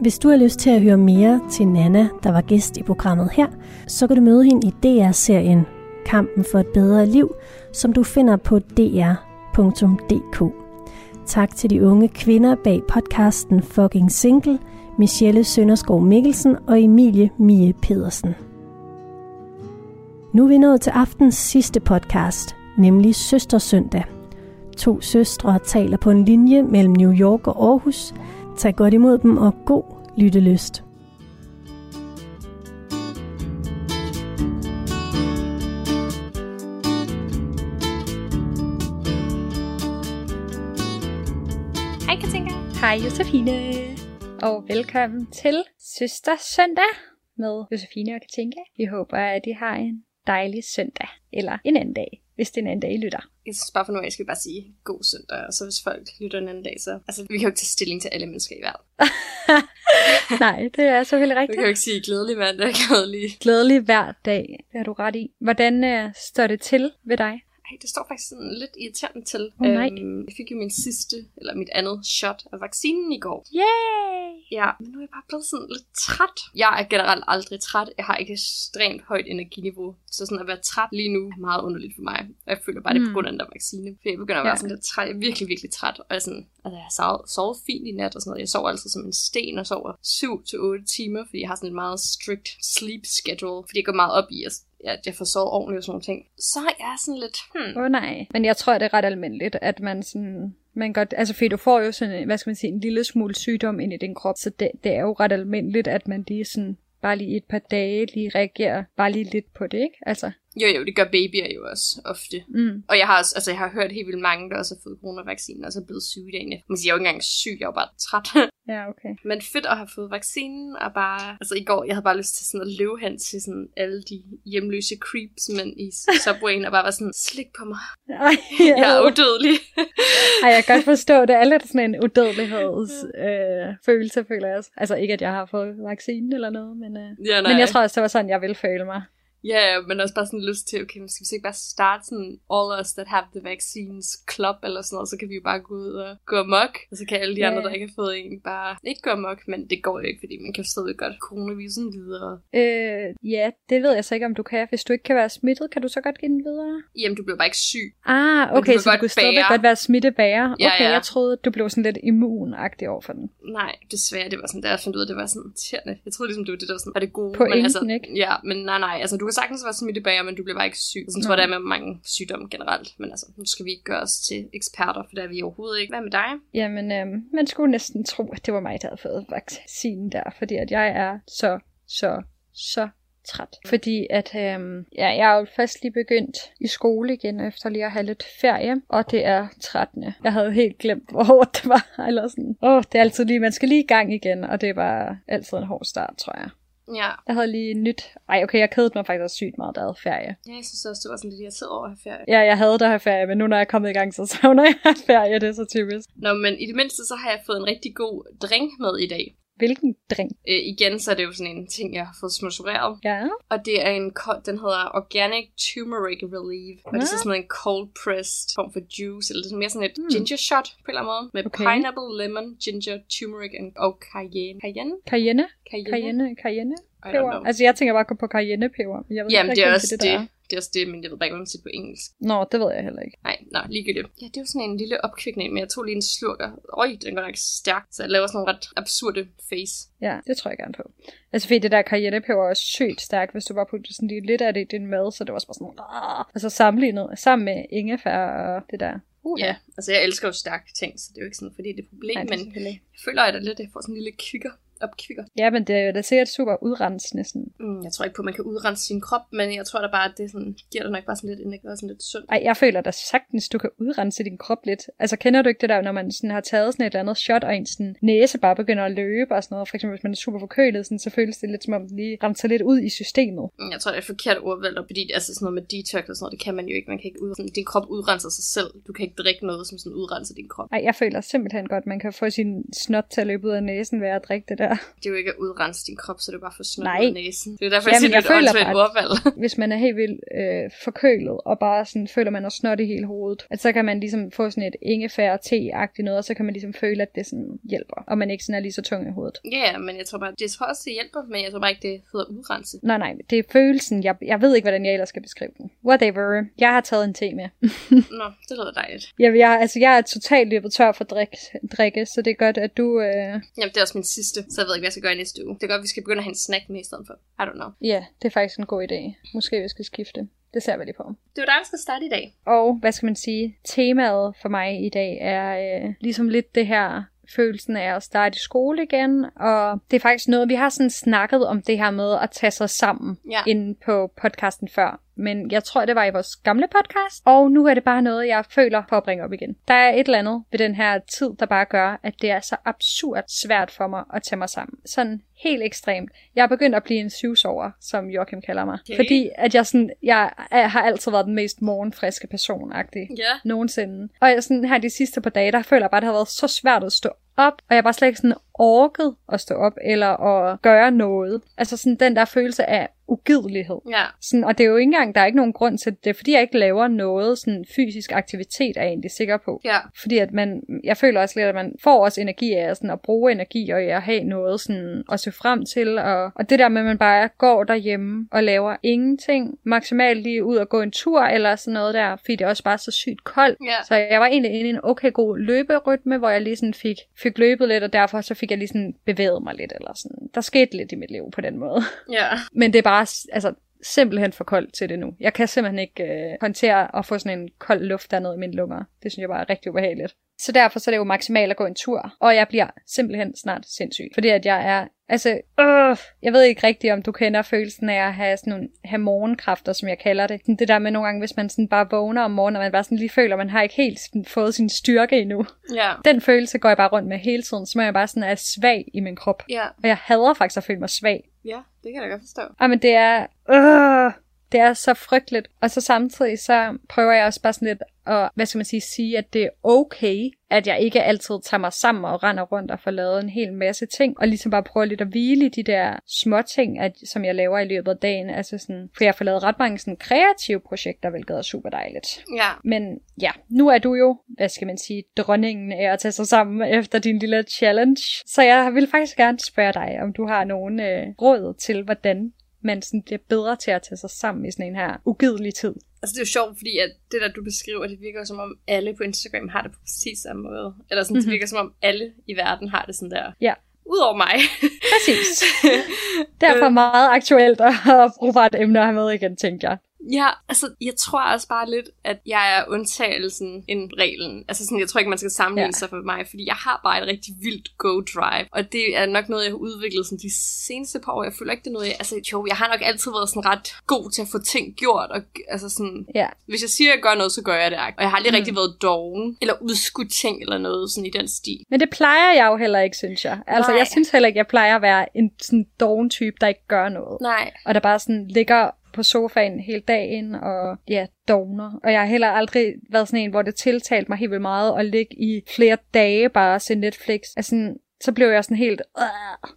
Hvis du har lyst til at høre mere til Nana, der var gæst i programmet her, så kan du møde hende i DR-serien Kampen for et bedre liv, som du finder på dr.dk. Tak til de unge kvinder bag podcasten Fucking Single, Michelle Sønderskov Mikkelsen og Emilie Mie Pedersen. Nu er vi nået til aftens sidste podcast, nemlig Søstersøndag. To søstre taler på en linje mellem New York og Aarhus. Tag godt imod dem og god lyttelyst. Hej Katinka. Hej Josefine. Og velkommen til Søstersøndag med Josefine og Katinka. Vi håber, at I har en dejlig søndag, eller en anden dag, hvis det er en anden dag, I lytter. Jeg synes bare for nu af, skal vi bare sige god søndag, og så hvis folk lytter en anden dag, så... Altså, vi kan jo ikke tage stilling til alle mennesker i verden. Nej, det er selvfølgelig Vi rigtigt. kan jo ikke sige glædelig mandag, glædelig... Glædelig hver dag, det har du ret i. Hvordan øh, står det til ved dig? Det står faktisk sådan lidt irriterende til. Åh, nej. Øhm, jeg fik jo min sidste, eller mit andet shot af vaccinen i går. Yay! Ja, men nu er jeg bare blevet sådan lidt træt. Jeg er generelt aldrig træt. Jeg har et ekstremt højt energiniveau. Så sådan at være træt lige nu er meget underligt for mig. Og jeg føler bare, det er Mm. på grund af den der vaccine. For jeg begynder at være Ja. sådan lidt træt. Jeg er virkelig, virkelig træt. Og jeg, sådan, altså, jeg har sovet, sovet fint i nat og sådan noget. Jeg sover altid som en sten og sover 7 til 8 timer, fordi jeg har sådan et meget strict sleep schedule. Fordi jeg går meget op i, at at jeg får sovet ordentligt og sådan nogle ting. Så jeg er sådan lidt, hmm, Åh oh, nej. Men jeg tror, det er ret almindeligt, at man sådan... Man godt, altså fordi du får jo sådan, hvad skal man sige, en lille smule sygdom ind i din krop, så det, det er jo ret almindeligt, at man lige sådan, bare lige et par dage lige reagerer bare lige lidt på det, ikke? Altså, jo jo, det gør babyer jo også ofte. mm. Og jeg har, også, altså, jeg har hørt helt vildt mange, der også har fået coronavaccinen, og så er blevet syge dagen efter. Man siger, jeg er jo ikke engang syg, jeg er bare træt. Ja, okay. Men fedt at have fået vaccinen, og bare... Altså i går, jeg havde bare lyst til sådan at løbe hen til sådan alle de hjemløse creeps, men i Subwayen, og bare være sådan, slik på mig. Ej, Jeg er udødelig. Ej, jeg kan godt forstå, det er lidt sådan en udødeligheds øh, følelse, føler jeg også. Altså ikke, at jeg har fået vaccinen eller noget, men, øh, ja, nej. men jeg tror også, det var sådan, jeg ville føle mig. Ja, ja, men også bare sådan lyst til, okay, skal vi så ikke bare starte sådan, all us that have the vaccines club, eller sådan noget, så kan vi jo bare gå ud og gå amok, og så kan alle de Ja, andre, der ikke har fået en, bare ikke gå amok, men det går jo ikke, fordi man kan stadig godt coronavirusen videre. Øh, ja, det ved jeg så ikke, om du kan. Hvis du ikke kan være smittet, kan du så godt give den videre? Jamen, du bliver bare ikke syg. Ah, du okay, kan så du kunne stadig godt være smittebærer. Okay, ja. jeg troede, du blev sådan lidt immunagtig over for den. Nej, desværre, det var sådan, da jeg fandt ud af, det var sådan irriterende. Jeg troede ligesom, det var det, der var sådan, var det gode. Pointen, men altså, ikke? Ja, men nej, nej, altså du sagtens være smittebærer, men du bliver bare ikke syg. Sådan tror jeg, det er med mange sygdomme generelt. Men altså, nu skal vi ikke gøre os til eksperter, for det er vi overhovedet ikke. Hvad med dig? Jamen, øhm, man skulle næsten tro, at det var mig, der havde fået vaccinen der, fordi at jeg er så, så, så træt. Fordi at øhm, ja, jeg er jo først lige begyndt i skole igen, efter lige at have lidt ferie, og det er 13. Jeg havde helt glemt, hvor hårdt det var. Eller sådan, åh, det er altid lige, man skal lige i gang igen, og det bare altid en hård start, tror jeg. Ja. Jeg havde lige nyt... Ej, okay, jeg kedede mig faktisk også sygt meget, da jeg havde ferie. ja, jeg synes også, det var sådan lidt irriteret over at have ferie. Ja, jeg havde der have ferie, men nu når jeg er kommet i gang, så savner jeg ferie, det er så typisk. Nå, men i det mindste, så har jeg fået en rigtig god drink med i dag. Hvilken drink? Øh, igen, så er det jo sådan en ting, jeg har fået sponsoreret. Ja. Og det er en, den hedder Organic Turmeric Relief. Og det er så Nå. sådan en cold pressed form for juice, eller det er mere sådan et Mm. ginger shot på en eller anden måde. Med Okay. pineapple, lemon, ginger, turmeric and, og cayenne. Cayenne? Cayenne? Cayenne? Cayenne? Cayenne? Altså, jeg tænker bare på cayennepeber. Jeg ved Jamen, ikke det er også det. der Det, det er også det, men jeg ved bare ikke, hvordan man siger det på engelsk. Nå, det ved jeg heller ikke. Nej, nå, ligegyldigt. Ja, det er jo sådan en lille opkvikning, men jeg tog lige en slurk, og øj, den går nok stærkt, så jeg laver sådan nogle ret absurde face. Ja, det tror jeg gerne på. Altså, fordi det der cayennepeber er også sygt stærkt, hvis du bare putter sådan lige lidt af det i din mad, så det var også bare sådan, "Åh." altså sammenlignet sammen med ingefær og det der. Uh, Ja, altså jeg elsker jo stærke ting, så det er jo ikke sådan, fordi det er et problem, Nej, det men jeg føler, at jeg lidt jeg får sådan en lille kvikker, opkvikker. Ja, men det er jo da sikkert super udrensende sådan. Mm, jeg tror ikke på, at man kan udrense sin krop, men jeg tror da bare, at det sådan, giver dig nok bare sådan lidt energi og sådan lidt sundt. Ej, jeg føler da sagtens, du kan udrense din krop lidt. Altså, kender du ikke det der, når man sådan har taget sådan et eller andet shot, og ens sådan næse bare begynder at løbe og sådan noget? For eksempel, hvis man er super forkølet, sådan, så føles det lidt som om, den lige renser lidt ud i systemet. Mm, Jeg tror, det er et forkert ordvalg, og fordi altså sådan noget med detox og sådan noget, det kan man jo ikke. Man kan ikke ud, sådan, din krop udrenser sig selv. Du kan ikke drikke noget, som sådan udrenser din krop. Ej, jeg føler simpelthen godt, man kan få sin snot til at løbe ud af næsen ved at drikke det der. Det er jo ikke at udrense din krop, så det er bare for af næsen. Det er derfor, Jamen, jeg siger, det er et ordvalg. Hvis man er helt vildt øh, forkølet, og bare sådan føler, man har snot i hele hovedet, at så kan man ligesom få sådan et ingefær te-agtigt noget, og så kan man ligesom føle, at det sådan hjælper, og man ikke sådan er lige så tung i hovedet. Ja, ja, men jeg tror bare, det tror også, det hjælper, men jeg tror bare ikke, det hedder udrense. Nej, nej, det er følelsen. Jeg, jeg ved ikke, hvordan jeg ellers skal beskrive den. Whatever. Jeg har taget en te med. Nå, det lyder dejligt. Jeg, jeg, altså, jeg er totalt løbet tør for drik, drikke, så det er godt, at du... Øh... Jamen, det er også min sidste, så jeg ved ikke, hvad jeg skal gøre i næste uge. Det er godt, at vi skal begynde at have en snack med i stedet for. I don't know. Ja, det er faktisk en god idé. Måske vi skal skifte. Det ser vi lige på. Det er jo dig, der skal starte i dag. Og hvad skal man sige? Temaet for mig i dag er øh, ligesom lidt det her følelsen af at starte i skole igen, og det er faktisk noget, vi har sådan snakket om det her med at tage sig sammen Ja. inde på podcasten før. Men jeg tror, det var i vores gamle podcast, og nu er det bare noget, jeg føler for at bringe op igen. Der er et eller andet ved den her tid, der bare gør, at det er så absurd svært for mig at tage mig sammen. Sådan helt ekstremt. Jeg er begyndt at blive en syvsover, som Joachim kalder mig. Okay. Fordi at jeg, sådan, jeg er, har altid været den mest morgenfriske person Ja. nogensinde. Og jeg, sådan her de sidste par dage, der føler jeg bare, at det har været så svært at stå op, og jeg bare slet ikke sådan orket at stå op, eller at gøre noget. Altså sådan den der følelse af ugidelighed. Ja. Sådan, og det er jo ikke engang, der er ikke nogen grund til det. Det er fordi, jeg ikke laver noget sådan fysisk aktivitet, er jeg egentlig sikker på. Ja. Fordi at man, jeg føler også lidt, at man får også energi af sådan at bruge energi, og at have noget sådan at se frem til. Og, og det der med, at man bare går derhjemme og laver ingenting, maksimalt lige ud og gå en tur, eller sådan noget der, fordi det er også bare så sygt koldt. Ja. Så jeg var egentlig inde i en okay god løberytme, hvor jeg lige sådan fik, fik løbet lidt, og derfor så fik jeg lige sådan bevæget mig lidt, eller sådan. Der skete lidt i mit liv på den måde. Ja. Men det er bare, altså, simpelthen for koldt til det nu. Jeg kan simpelthen ikke øh, håndtere at få sådan en kold luft dernede i mine lunger. Det synes jeg bare er rigtig ubehageligt. Så derfor så er det jo maksimalt at gå en tur. Og jeg bliver simpelthen snart sindssyg. Fordi at jeg er, altså, øh, jeg ved ikke rigtigt, om du kender følelsen af at have sådan nogle, have morgenkræfter, som jeg kalder det. Det der med nogle gange, hvis man sådan bare vågner om morgenen, og man bare sådan lige føler, at man har ikke helt sådan fået sin styrke endnu. Ja. Den følelse går jeg bare rundt med hele tiden, så jeg bare sådan er svag i min krop. Ja. Og jeg hader faktisk at føle mig svag. Ja, det kan jeg da godt forstå. Ej, men det er... Øh, det er så frygteligt. Og så samtidig så prøver jeg også bare sådan lidt at, hvad skal man sige, sige, at det er okay, at jeg ikke altid tager mig sammen og render rundt og får lavet en hel masse ting, og ligesom bare prøver lidt at hvile i de der små ting, at, som jeg laver i løbet af dagen. Altså sådan, for jeg får lavet ret mange sådan kreative projekter, hvilket er super dejligt. Ja. Men ja, nu er du jo, hvad skal man sige, dronningen af at tage sig sammen efter din lille challenge. Så jeg vil faktisk gerne spørge dig, om du har nogen øh, råd til, hvordan man sådan bliver bedre til at tage sig sammen i sådan en her ugidelig tid. Altså det er jo sjovt, fordi at det der, du beskriver, det virker som om alle på Instagram har det på præcis samme måde. Eller sådan, mm-hmm. det Mhm. virker som om alle i verden har det sådan der. Ja. Udover mig. Præcis. Derfor meget aktuelt og brugbart emne at have med igen, tænkte jeg. Ja, altså, jeg tror også bare lidt, at jeg er undtagelsen end reglen. Altså sådan, jeg tror ikke, man skal sammenligne Ja. sig for mig, fordi jeg har bare et rigtig vildt go-drive. Og det er nok noget, jeg har udviklet sådan de seneste par år. Jeg føler ikke, det er noget, jeg, altså jo, jeg har nok altid været sådan ret god til at få ting gjort. Og altså sådan, Ja. hvis jeg siger, at jeg gør noget, så gør jeg det. Og jeg har aldrig mm. rigtig været doven, eller udskudt ting, eller noget sådan i den stil. Men det plejer jeg jo heller ikke, synes jeg. Altså, Nej. jeg synes heller ikke, jeg plejer at være en sådan doven type, der ikke gør noget. Nej. og der bare sådan ligger på sofaen hele dagen og ja, dogner. Og jeg har heller aldrig været sådan en, hvor det tiltalte mig helt vildt meget at ligge i flere dage bare og se Netflix. Altså, så blev jeg sådan helt, øh,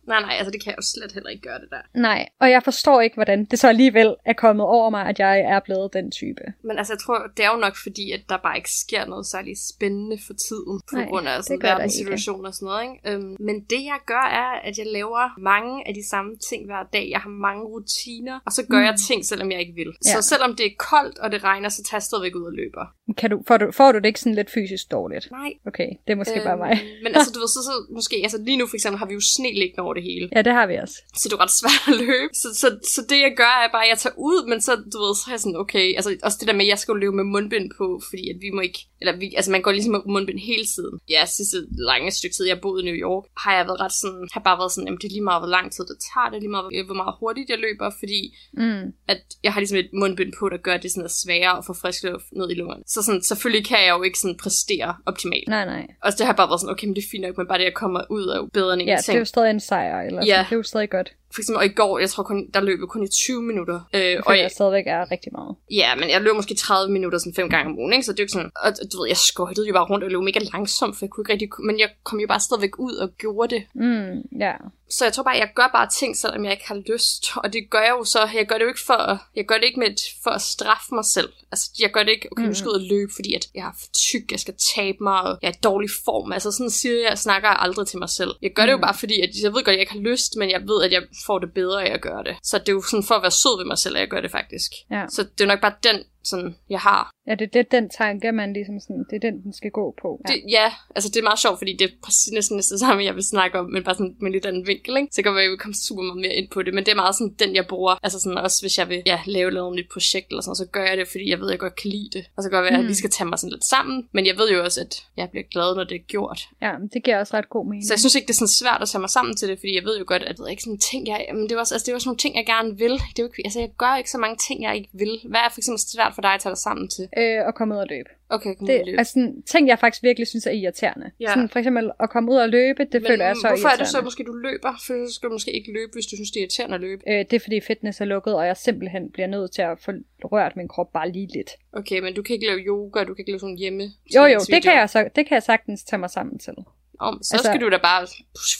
Nej, nej, altså det kan jeg jo slet heller ikke gøre det der. nej. Og jeg forstår ikke, hvordan det så alligevel er kommet over mig, at jeg er blevet den type. Men altså, jeg tror, det er jo nok fordi, at der bare ikke sker noget særligt spændende for tiden, på Nej, grund af sådan verdenssituation og sådan noget. Ikke? Øhm, men det jeg gør, er, at jeg laver mange af de samme ting hver dag. Jeg har mange rutiner, og så gør mm. jeg ting, selvom jeg ikke vil. Ja. Så selvom det er koldt, og det regner, så tager jeg stadigvæk ud og løber. Kan du, får, du, får du det ikke sådan lidt fysisk dårligt? Nej. Okay, det er måske bare mig. men altså, du ved, så, så måske, altså lige nu for eksempel har vi jo sne liggende over det hele. Ja, det har vi også. Så det er ret svært at løbe. Så, så, så det jeg gør er bare, at jeg tager ud, men så, du ved, så er jeg sådan, okay, altså også det der med, at jeg skal jo løbe med mundbind på, fordi at vi må ikke, eller vi, altså man går ligesom med mundbind hele tiden. Ja, sidste lange stykke tid, jeg boede i New York, har jeg været ret sådan, har bare været sådan, jamen det er lige meget, hvor lang tid det tager, det er lige meget, hvor- meget hurtigt jeg løber, fordi Mm. at jeg har ligesom et mundbind på, der gør at det sådan er sværere at få frisk luft ned i lungerne. Så sådan, selvfølgelig kan jeg jo ikke sådan præstere optimalt. Nej, nej. Og det har bare været sådan, okay, men det er fint nok, men bare det, jeg kommer ud, er jo bedre end Ja, ingenting. det er jo stadig en sejr, eller Ja. sådan. det er jo stadig godt. For eksempel, og i går, jeg tror kun, der løb jeg kun i 20 minutter. Øh, Jeg og jeg, jeg stadigvæk er rigtig meget. ja, men jeg løb måske 30 minutter sådan fem gange om ugen, ikke? Så det er jo ikke sådan, og du ved, jeg skøjtede jo bare rundt og løb mega langsomt, for jeg kunne ikke rigtig, men jeg kom jo bare stadigvæk ud og gjorde det. Mm, ja. Så jeg tror bare, jeg gør bare ting, selvom jeg ikke har lyst. Og det gør jeg jo så, jeg gør det jo ikke for, jeg gør det ikke med, for at straffe mig selv. Altså, jeg gør det ikke, okay, nu skal jeg ud og løbe, fordi at jeg er for tyk, jeg skal tabe mig, og jeg er i dårlig form. Altså, sådan siger jeg, snakker jeg aldrig til mig selv. Jeg gør det jo bare fordi, at jeg ved godt, at jeg ikke har lyst, men jeg ved, at jeg får det bedre af at gøre det. Så det er jo sådan for at være sød ved mig selv, at jeg gør det faktisk. Ja. Så det er nok bare den sådan, jeg har. Ja, det er den tanke, man ligesom sådan, det er den, den skal gå på. Ja. Det, ja, altså det er meget sjovt, fordi det er præcis næsten det samme, jeg vil snakke om, men bare sådan med lidt anden vinkel, ikke? Så kan jeg vil komme super meget mere ind på det, men det er meget sådan den, jeg bruger, altså sådan også hvis jeg vil ja, lave noget nyt projekt eller sådan, så gør jeg det, fordi jeg ved, at jeg godt kan lide det. Og så gør jeg, at jeg Mm. lige skal tage mig sådan lidt sammen, men jeg ved jo også, at jeg bliver glad, når det er gjort. Ja, det giver også ret god mening. Så jeg synes ikke, det er sådan svært at tage mig sammen til det, fordi jeg ved jo godt, at det er ikke sådan ting, jeg... Men det er også, altså, det er også nogle ting, jeg gerne vil. Det er jo ikke, altså, jeg gør ikke så mange ting, jeg ikke vil. Hvad er for eksempel svært for dig at tage dig sammen til? Øh, at komme ud og løbe. Okay, kom Det ud er sådan, ting, jeg faktisk virkelig synes er irriterende. Ja. Sådan for eksempel at komme ud og løbe, det Men føler jeg så hvorfor er det så, måske du løber? For så skal du måske ikke løbe, hvis du synes, det er irriterende at løbe. Øh, det er fordi fitness er lukket, og jeg simpelthen bliver nødt til at få rørt min krop bare lige lidt. Okay, men du kan ikke lave yoga, du kan ikke lave sådan hjemme. Jo jo, det kan, jeg så, det kan jeg sagtens tage mig sammen til. Om, så Altså- altså, skal du da bare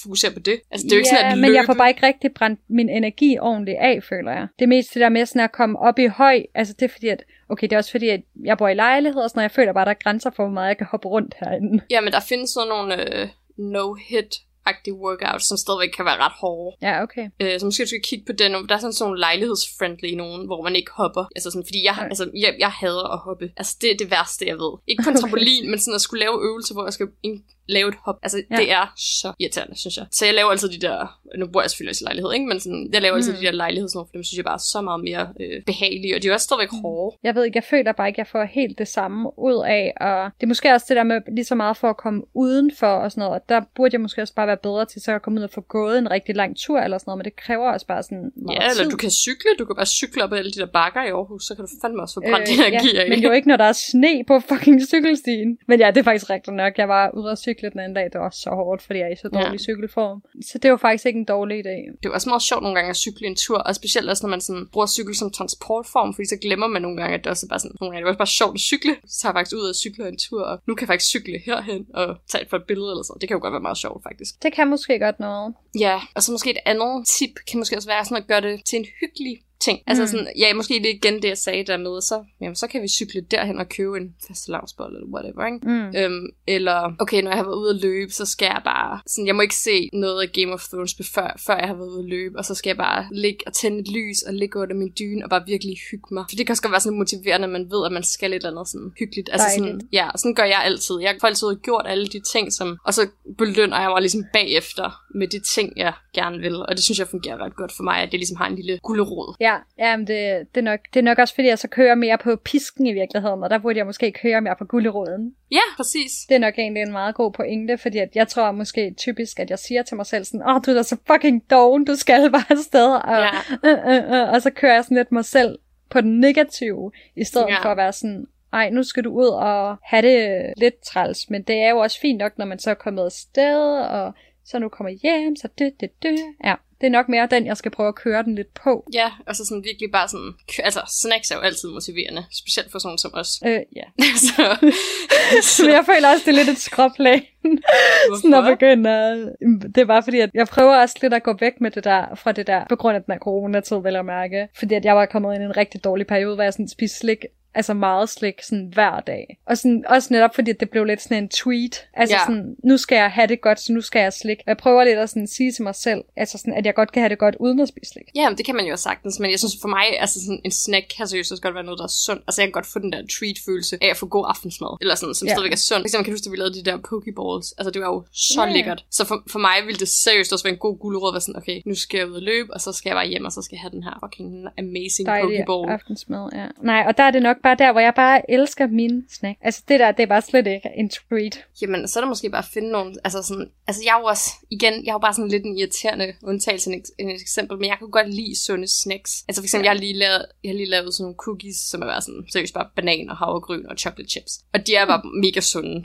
fokusere på det. Altså, det er jo ikke ja, sådan, at men løbe... jeg får bare ikke rigtig brændt min energi ordentligt af, føler jeg. Det er mest det der med sådan at komme op i høj. Altså det er fordi, at okay, det er også fordi, at jeg bor i lejlighed og sådan noget. Jeg føler bare, at der er grænser for, hvor meget jeg kan hoppe rundt herinde. Ja, men der findes sådan nogle øh, no-hit-agtige workouts, som stadigvæk kan være ret hårde. Ja, okay. Øh, så måske du skal kigge på den. Der er sådan nogle lejlighedsfriendly nogen, hvor man ikke hopper. Altså sådan, fordi jeg, Nej. altså, jeg, jeg hader at hoppe. Altså det er det værste, jeg ved. Ikke på en trampolin, men sådan at skulle lave øvelser, hvor jeg skal lave et hop. Altså Ja. det er så irriterende, synes jeg. Så jeg laver altid de der, nu bor jeg selvfølgelig også i lejlighed, ikke? men sådan, jeg laver altid Mm. de der lejlighedsnår, for dem synes jeg bare er så meget mere øh, behagelige, og de er også stadigvæk hårde. Jeg ved ikke, jeg føler bare ikke, jeg får helt det samme ud af, og det er måske også det der med lige så meget for at komme udenfor og sådan noget, og der burde jeg måske også bare være bedre til så at komme ud og få gået en rigtig lang tur eller sådan noget, men det kræver også bare sådan meget Ja, tid. eller du kan cykle, du kan bare cykle op ad alle de der bakker i Aarhus, så kan du fandme også få brændt øh, energi ja, af. men jo ikke, når der er sne på fucking cykelstien. Men ja, det er faktisk rigtigt nok. Jeg var ude og cykle den anden dag, det var så hårdt, fordi jeg er i så dårlig Ja. cykelform. Så det var faktisk ikke en dårlig idé. Det er jo også meget sjovt nogle gange at cykle en tur, og specielt også når man sådan bruger cykel som transportform, fordi så glemmer man nogle gange, at det også er bare sådan, nogle gange, det også bare sjovt at cykle. Så tager jeg faktisk ud og cykler en tur, og nu kan jeg faktisk cykle herhen og tage et for et billede eller sådan. Det kan jo godt være meget sjovt faktisk. Det kan måske godt noget. Ja, og så måske et andet tip kan måske også være sådan at gøre det til en hyggelig ting. Altså Mm. sådan, ja, måske det igen det, jeg sagde der med, så, jamen, så kan vi cykle derhen og købe en fastelavnsbold eller whatever, ikke? Mm. Øhm, eller, okay, når jeg har været ude at løbe, så skal jeg bare, sådan, jeg må ikke se noget af Game of Thrones før, før jeg har været ude at løbe, og så skal jeg bare ligge og tænde et lys og ligge under min dyne og bare virkelig hygge mig. For det kan også godt være sådan motiverende, at man ved, at man skal et eller andet sådan hyggeligt. Altså sådan, ja, sådan gør jeg altid. Jeg får altid gjort alle de ting, som, og så belønner jeg mig ligesom bagefter med de ting, jeg gerne vil. Og det synes jeg fungerer ret godt for mig, at det ligesom har en lille gulderod. Ja, jamen det, det, er nok, det er nok også, fordi jeg så kører mere på pisken i virkeligheden, og der burde jeg måske køre mere på gulderåden. Ja, præcis. Det er nok egentlig en meget god pointe, fordi at jeg tror måske typisk, at jeg siger til mig selv sådan, åh, oh, du er da så fucking doven, du skal bare afsted, og, Ja. øh, øh, øh, og så kører jeg sådan lidt mig selv på den negative, i stedet Ja. for at være sådan, ej, nu skal du ud og have det lidt træls, men det er jo også fint nok, når man så er kommet afsted, og så nu kommer hjem, så det, det, det. Ja, det er nok mere den, jeg skal prøve at køre den lidt på. Ja, og så sådan virkelig bare sådan, altså snacks er jo altid motiverende, specielt for sådan som os. Øh, ja. så, Så jeg føler også, det er lidt et skråplan. sådan at begynde at... Det er bare fordi, at jeg prøver også lidt at gå væk med det der, fra det der, på grund af den her coronatid, vel at mærke. Fordi at jeg var kommet ind i en rigtig dårlig periode, hvor jeg sådan spiste slik altså meget slik sådan hver dag. Og sådan, også netop fordi at det blev lidt sådan en tweet. Altså Ja. sådan, nu skal jeg have det godt, så nu skal jeg slik. Og jeg prøver lidt at sådan sige til mig selv, altså sådan, at jeg godt kan have det godt uden at spise slik. ja, men det kan man jo sagtens, men jeg synes for mig, altså sådan en snack kan seriøst også godt være noget, der er sundt. Altså jeg kan godt få den der treat-følelse af at få god aftensmad, eller sådan, som Ja. stadigvæk er sundt. For eksempel kan du huske, at vi lavede de der pokeballs. Altså det var jo så yeah. lækkert. Så for, for mig ville det seriøst også være en god gulerod, at være sådan, okay, nu skal jeg ud og løbe, og så skal jeg bare hjem, og så skal jeg have den her fucking amazing Dejlig pokeball. aftensmad, ja. Nej, og der er det nok bare der, hvor jeg bare elsker min snack. Altså det der, det er bare slet ikke en treat. Jamen, så er det måske bare at finde nogle, altså sådan, altså jeg er jo også, igen, jeg er jo bare sådan lidt en irriterende undtagelse, en, en eksempel, men jeg kan godt lide sunde snacks. Altså for eksempel, Ja. jeg, har lige lavet, jeg har lige lavet sådan nogle cookies, som er bare sådan, seriøst bare banan og havregryn og chocolate chips. Og de er bare mega sunde.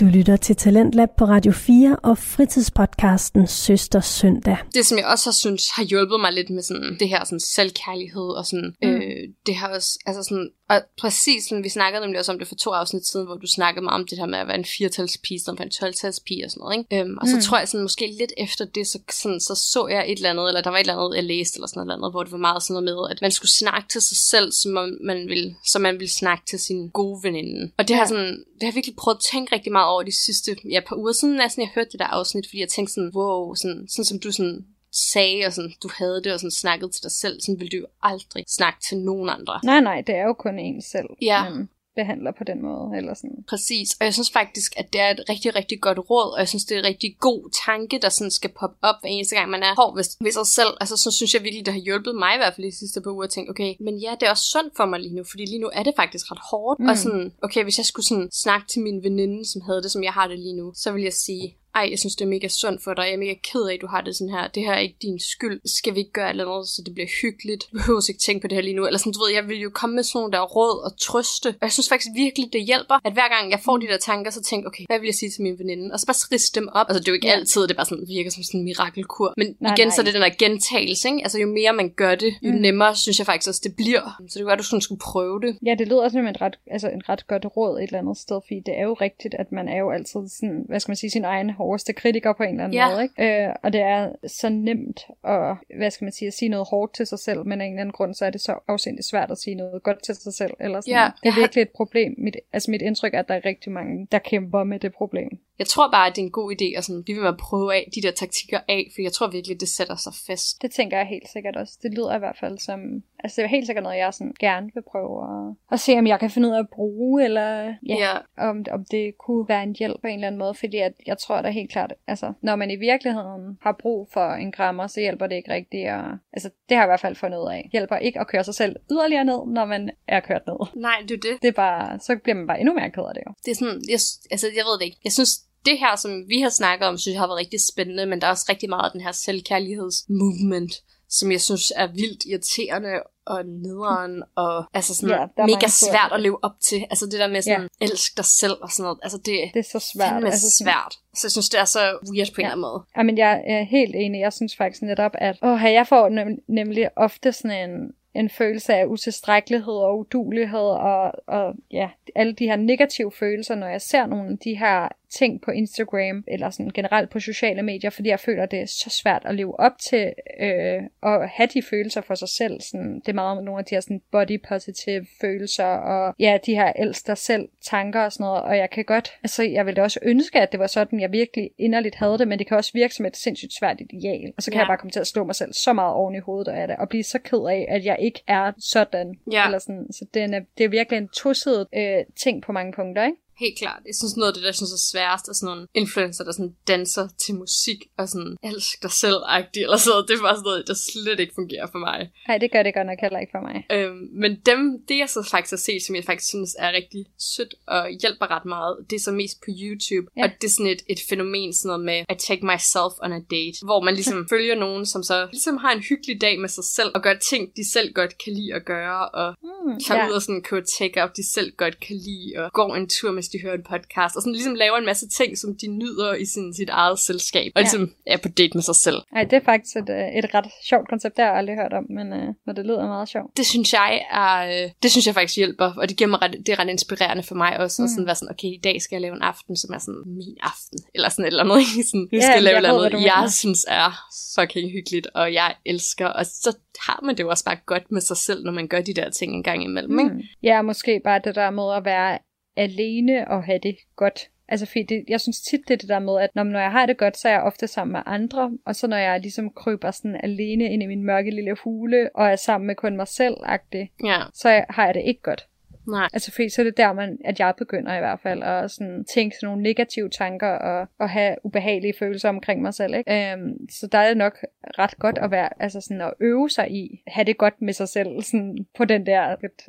Du lytter til Talentlab på Radio 4 og fritidspodcasten Søster Søndag. Det, som jeg også har synes har hjulpet mig lidt med sådan, det her sådan selvkærlighed og sådan, Mm. øh, det har også, altså sådan, og præcis sådan, vi snakkede nemlig også om det for to afsnit siden, hvor du snakkede meget om det her med at være en firtalspige, som for en 12-talspige og sådan noget, ikke? Øhm, og så Mm. tror jeg sådan, måske lidt efter det, så, sådan, så så jeg et eller andet, eller der var et eller andet, jeg læste, eller sådan noget andet, hvor det var meget sådan noget med, at man skulle snakke til sig selv, som om man ville, som man ville snakke til sin gode veninde. Og det har sådan, det har virkelig prøvet at tænke rigtig meget over de sidste ja, par uger siden, næsten jeg hørte det der afsnit, fordi jeg tænkte sådan, wow, sådan, sådan som du sådan sagde, og sådan, du havde det, og sådan snakkede til dig selv, sådan ville du jo aldrig snakke til nogen andre. Nej, nej, det er jo kun en selv, Ja. man behandler på den måde. Eller sådan. Præcis, og jeg synes faktisk, at det er et rigtig, rigtig godt råd, og jeg synes, det er en rigtig god tanke, der sådan skal poppe op hver eneste gang, man er hård ved, ved sig selv. Altså, så synes jeg virkelig, det har hjulpet mig i hvert fald de sidste par uger at tænke, okay, men ja, det er også sundt for mig lige nu, fordi lige nu er det faktisk ret hårdt. Mm. Og sådan, okay, hvis jeg skulle sådan snakke til min veninde, som havde det, som jeg har det lige nu, så vil jeg sige, ej, jeg synes, det er mega sundt for dig. Jeg er mega ked af, at du har det sådan her. Det her er ikke din skyld. Skal vi ikke gøre et eller andet, så det bliver hyggeligt? Du behøver ikke tænke på det her lige nu. Eller sådan, du ved, jeg vil jo komme med sådan nogle der råd og trøste. Og jeg synes faktisk virkelig, det hjælper, at hver gang jeg får de der tanker, så tænker okay, hvad vil jeg sige til min veninde? Og så bare riste dem op. Altså, det er jo ikke Ja. altid, det bare sådan, virker som sådan en mirakelkur. Men Nej, igen, nej. så er det den der gentagelse, ikke? Altså, jo mere man gør det, jo Mm. nemmere synes jeg faktisk også, det bliver. Så det være, at du sådan skulle prøve det. Ja, det lyder som et ret, altså et ret godt råd et eller andet sted, fordi det er jo rigtigt, at man er jo altid sådan, hvad skal man sige, sin egen hårdeste kritiker på en eller anden Ja. måde, ikke? Øh, og det er så nemt at, hvad skal man sige, at sige noget hårdt til sig selv, men af en eller anden grund, så er det så afsindigt svært at sige noget godt til sig selv, eller sådan. Ja, det er virkelig et problem. Mit, altså mit indtryk er, at der er rigtig mange, der kæmper med det problem. Jeg tror bare, at det er en god idé at sådan, blive ved med at prøve af de der taktikker af, for jeg tror virkelig, det sætter sig fast. Det tænker jeg helt sikkert også. Det lyder i hvert fald som... Altså, det er helt sikkert noget, jeg sådan gerne vil prøve at, at se, om jeg kan finde ud af at bruge, eller ja, ja. om, om det kunne være en hjælp på en eller anden måde. Fordi at, jeg tror da helt klart, altså, når man i virkeligheden har brug for en krammer, så hjælper det ikke rigtigt. at, altså, det har jeg i hvert fald fundet ud af. Hjælper ikke at køre sig selv yderligere ned, når man er kørt ned. Nej, det er det. Det er bare, så bliver man bare endnu mere ked af det jo. det er sådan, jeg, altså jeg ved det ikke. Jeg synes, det her, som vi har snakket om, synes jeg har været rigtig spændende, men der er også rigtig meget af den her selvkærlighedsmovement, som jeg synes er vildt irriterende og nederen, og altså sådan Ja, der er mega svært at leve op til. Altså det der med sådan, ja. elsk dig selv og sådan noget, altså det, Det er så svært. altså svært. Så jeg synes, det er så weird på en Ja. eller anden måde. Jamen, jeg er helt enig. Jeg synes faktisk netop, at åh, jeg får nem- nemlig ofte sådan en, en følelse af utilstrækkelighed og udulighed og, og ja, alle de her negative følelser, når jeg ser nogle af de her ting på Instagram, eller sådan generelt på sociale medier, fordi jeg føler, det er så svært at leve op til øh, at have de følelser for sig selv. Sådan, det er meget nogle af de her sådan body positive følelser, og ja, de her elsk dig selv tanker og sådan noget, og jeg kan godt, altså jeg ville da også ønske, at det var sådan, jeg virkelig inderligt havde det, men det kan også virke som et sindssygt svært ideal, og så kan Ja. jeg bare komme til at slå mig selv så meget oven i hovedet af det, og blive så ked af, at jeg ikke er sådan, Ja. eller sådan, så det er, det er virkelig en tosset øh, ting på mange punkter, ikke? Helt klart. Jeg synes noget af det, der jeg synes er sværest, er sådan nogle influencer, der sådan danser til musik og sådan elsk dig selv-agtigt, eller sådan. Det er bare sådan noget, der slet ikke fungerer for mig. Nej, det gør det godt nok heller ikke for mig. Øhm, men dem, det jeg så faktisk har set, som jeg faktisk synes er rigtig sødt og hjælper ret meget, det er så mest på YouTube. Ja. Og det er sådan et, et fænomen sådan noget med, I take myself on a date, hvor man ligesom følger nogen, som så ligesom har en hyggelig dag med sig selv, og gør ting, de selv godt kan lide at gøre, og Hmm, tager ja. ud og sådan køber take-up, de selv godt kan lide, og går en tur, mens de hører en podcast, og sådan ligesom laver en masse ting, som de nyder i sin, sit eget selskab, og Ja. ligesom er på date med sig selv. Ej, det er faktisk et, øh, et ret sjovt koncept, det har jeg aldrig hørt om, men øh, når det lyder meget sjovt. det synes jeg er, øh, det synes jeg faktisk hjælper, og det giver mig ret, det er ret inspirerende for mig også, mm. at sådan være sådan, okay, i dag skal jeg lave en aften, som er sådan min aften, eller sådan et eller andet, ikke? sådan, nu Ja, skal jeg lave jeg et eller andet, jeg synes er fucking hyggeligt, og jeg elsker, og så har man det jo også bare godt med sig selv, når man gør de der ting en gang imellem, ikke? Hmm. Ja, måske bare det der med at være alene og have det godt. Altså, fordi det, jeg synes tit, det er det der med, at når, når jeg har det godt, så er jeg ofte sammen med andre, og så når jeg ligesom kryber sådan alene ind i min mørke lille hule, og er sammen med kun mig selv-agtig, Ja, så har jeg det ikke godt. Nej. Altså, fordi så er det der, man, at jeg begynder i hvert fald at sådan, tænke sådan nogle negative tanker og, og have ubehagelige følelser omkring mig selv. Ikke? Øhm, så der er det nok ret godt at være, altså sådan at øve sig i, have det godt med sig selv, sådan på den der lidt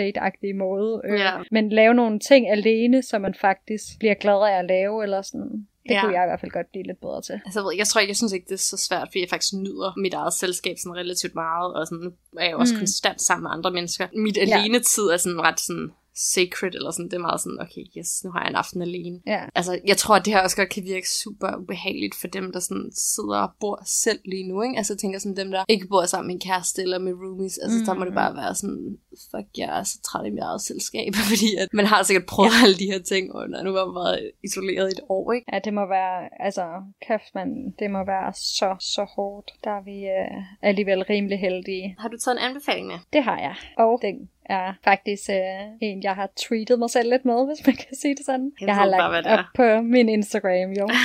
date-agtige måde. Øh, Ja. Men lave nogle ting alene, som man faktisk bliver glad af at lave, eller sådan. Det Ja. kunne jeg i hvert fald godt blive lidt bedre til. Altså, jeg, ved jeg tror ikke, jeg synes ikke, det er så svært, fordi jeg faktisk nyder mit eget selskab sådan relativt meget, og sådan, er jeg jo også Mm. konstant sammen med andre mennesker. Mit Ja. alene-tid er sådan ret sådan sacred, eller sådan, det er meget sådan, okay, yes, nu har jeg en aften alene. Ja. Altså, jeg tror, at det her også godt kan virke super ubehageligt for dem, der sådan sidder og bor selv lige nu, ikke? Altså, jeg tænker sådan dem, der ikke bor sammen med en kæreste eller med roomies, altså, mm. der må det bare være sådan, fuck, jeg er så træt i mit eget selskab, fordi at man har sikkert prøvet ja. alle de her ting, og nu har man været isoleret i et år, ikke? Ja, det må være, altså, kæft, man, det må være så, så hårdt. Der er vi øh, alligevel rimelig heldige. Har du taget en anbefaling med? Det har jeg. Og den er faktisk øh, en, jeg har treated mig selv lidt med, hvis man kan sige det sådan. Jeg jeg har lagt bare, op på min Instagram, jo.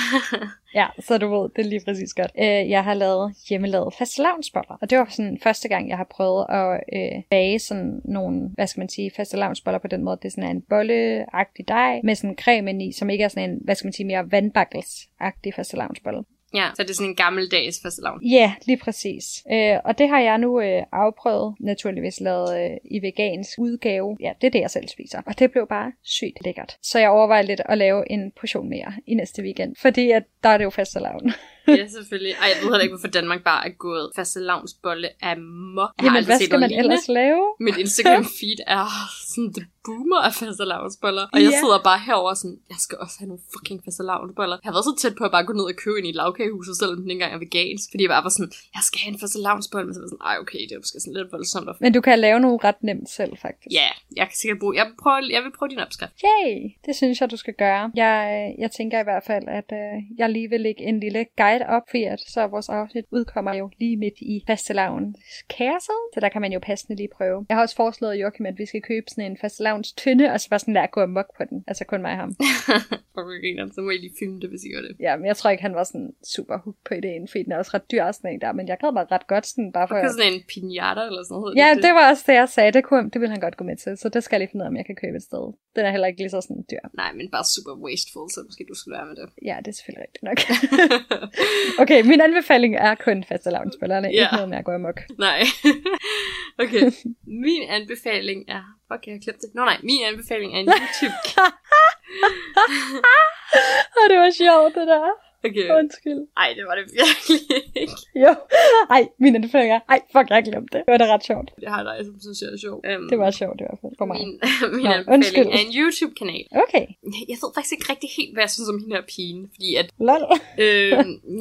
Ja, så du ved, det er lige præcis godt. Øh, jeg har lavet hjemmelavet fastelavnsboller, og det var sådan første gang, jeg har prøvet at øh, bage sådan nogle, hvad skal man sige, fastelavnsboller på den måde. Det er sådan en bolleagtig dej med sådan creme ind i, som ikke er sådan en, hvad skal man sige, mere vandbakkelsagtig fastelavnsbolle. Ja, så det er sådan en gammeldags fastelavn. Ja, lige præcis. Øh, og det har jeg nu øh, afprøvet, naturligvis lavet øh, i vegansk udgave. Ja, det er det, jeg selv spiser. Og det blev bare sygt lækkert. Så jeg overvejer lidt at lave en portion mere i næste weekend. Fordi at der er det jo fastelavn. ja, selvfølgelig. Ej, jeg ved heller ikke, hvorfor Danmark bare er gået fastelavnsbolle amok. Jeg har Jamen, aldrig hvad skal man ellers lave? Mit Instagram feed er sådan, det boomer af fastelavnsboller. Og jeg Ja. sidder bare herover sådan, jeg skal også have nogle fucking fastelavnsboller. Jeg har været så tæt på at bare gå ned og købe ind i lavkagehuset, selvom den ikke engang er vegansk. Fordi jeg bare var sådan, jeg skal have en fastelavnsbolle. Men så var jeg sådan, ej okay, det er måske sådan lidt voldsomt. at- Men du kan lave nogle ret nemt selv, faktisk. Ja, jeg kan sikkert bruge, jeg vil prøve, jeg vil prøve din opskrift. Yay! Det synes jeg, du skal gøre. Jeg, øh, jeg tænker i hvert fald, at øh, jeg lige vil lægge en lille guide op, fordi at så vores afsnit udkommer jo lige midt i fastelavns kasse, så der kan man jo passende lige prøve. Jeg har også foreslået Joachim, at vi skal købe sådan en fastelavns tynde, og så bare sådan lade at gå amok på den. Altså kun mig og ham. Griner, så må I lige filme det, hvis I gør det. Ja, men jeg tror ikke, han var sådan super hooked på ideen, fordi den er også ret dyr sådan en der, men jeg gad mig ret godt sådan bare for... Det er sådan en pinata eller sådan noget. Ja, det var også det, jeg sagde. Det, kunne, det ville han godt gå med til, så det skal jeg lige finde ud af, om jeg kan købe et sted. Den er heller ikke lige så sådan dyr. Nej, men bare super wasteful, så måske du skulle være med det. Ja, det er selvfølgelig rigtigt nok. okay, min anbefaling er kun fastelavnsbollerne, Ja. ikke noget med at gå amok. Nej. okay, min anbefaling er... Fuck, jeg har glemt det. Nå nej, min anbefaling er en YouTube. Og det var sjovt, det der. Okay. Undskyld. Ej, det var det virkelig ikke. Jo. Ej, min anbefaling er... Ej, fuck, jeg har glemt det. Det var da ret sjovt. Det har dig, som synes, jeg er sjov. Um, Det var sjovt i hvert fald for mig. Min, min Nå, anbefaling undskyld. er en YouTube-kanal. Okay. Jeg ved faktisk ikke rigtig helt, hvad jeg synes om hende her pigen. Fordi at, Lol. øh,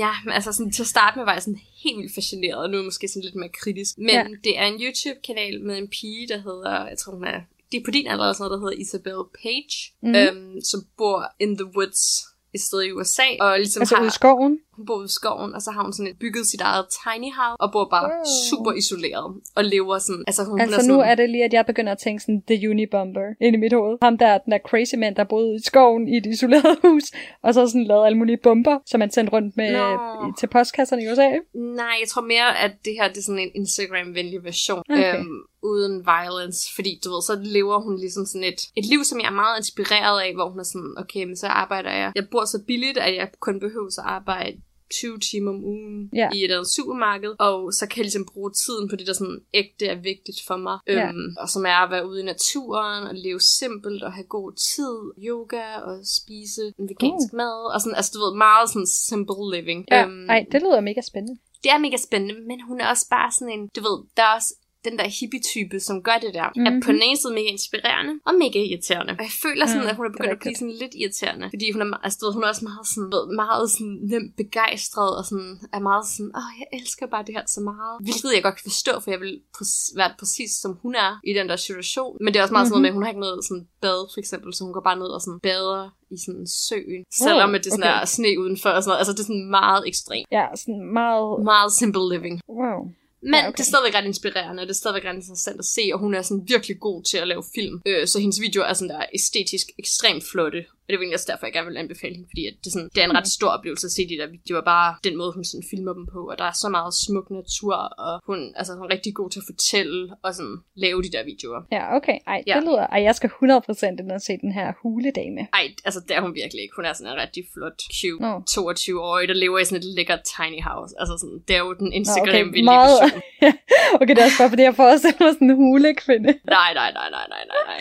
ja, altså sådan, til at starte med var jeg sådan helt vildt fascineret, og nu er jeg måske sådan lidt mere kritisk. Men Ja. det er en YouTube-kanal med en pige, der hedder, jeg tror hun er, det er på din alder eller sådan noget, der hedder Isabel Page, mm. øhm, som bor in the woods et sted i USA, og ligesom Altså har, ude i skoven. hun bor ude i skoven, og så har hun sådan et, bygget sit eget tiny house, og bor bare Wow. super isoleret, og lever sådan, altså hun, Altså er sådan, nu er det lige, at jeg begynder at tænke sådan, The Unibomber ind i mit hoved. Ham der, den der crazy man, der boede i skoven i et isoleret hus, og så sådan lavet alle mulige bomber, som man sendte rundt med Nå. til postkasserne i USA. Nej, jeg tror mere, at det her det er sådan en Instagram-venlig version. Okay. Øhm, uden violence. Fordi, du ved, så lever hun ligesom sådan et, et liv, som jeg er meget inspireret af, hvor hun er sådan, okay, men så arbejder jeg. Jeg bor så billigt, at jeg kun behøver at arbejde 20 timer om ugen Ja. i et andet supermarked, og så kan jeg ligesom bruge tiden på det, der sådan ægte er vigtigt for mig. Ja. Øhm, og som er at være ude i naturen, og leve simpelt, og have god tid, yoga, og spise en vegansk Uh. mad, og sådan, altså du ved, meget sådan simple living. Ja, Øhm, ej, det lyder mega spændende. det er mega spændende, men hun er også bare sådan en, du ved, der er også den der hippie-type, som gør det der, mm-hmm. er på den ene side mega inspirerende og mega irriterende. Og jeg føler sådan, Mm, at hun er begyndt at blive sådan lidt irriterende. Fordi hun er, altså, ved, hun er også meget sådan, ved, meget sådan nemt begejstret, og sådan, er meget sådan, åh, jeg elsker bare det her så meget. Hvilket jeg godt kan forstå, for jeg vil præ- være præcis som hun er i den der situation. Men det er også meget sådan noget med, at hun har ikke noget sådan bad, for eksempel, så hun går bare ned og sådan bader i sådan søen. Selvom at det sådan okay. er sne udenfor og sådan noget. Altså det er sådan meget ekstremt. Ja, sådan meget... Meget simple living. Wow. Men Ja, okay. det er stadigvæk ret inspirerende, og det er stadigvæk ret interessant at se, og hun er sådan virkelig god til at lave film. Øh, så hendes videoer er sådan der æstetisk ekstremt flotte. Og det er egentlig også derfor, jeg gerne vil anbefale hende, fordi at det, er sådan, det er en ret stor oplevelse at se de der videoer. Bare den måde, hun sådan filmer dem på, og der er så meget smuk natur, og hun, altså, hun er rigtig god til at fortælle og sådan lave de der videoer. Ja, okay. Ej, det Ja. lyder... Ej, jeg skal 100% ind og se den her huledame. Ej, altså det er hun virkelig ikke. Hun er sådan en rigtig flot, cute, Nå. 22-årig, der lever i sådan et lækkert tiny house. Altså sådan, det er jo den meget... version. okay, det er også bare, fordi jeg forestiller mig sådan en hulekvinde. Nej, nej, nej, nej, nej, nej.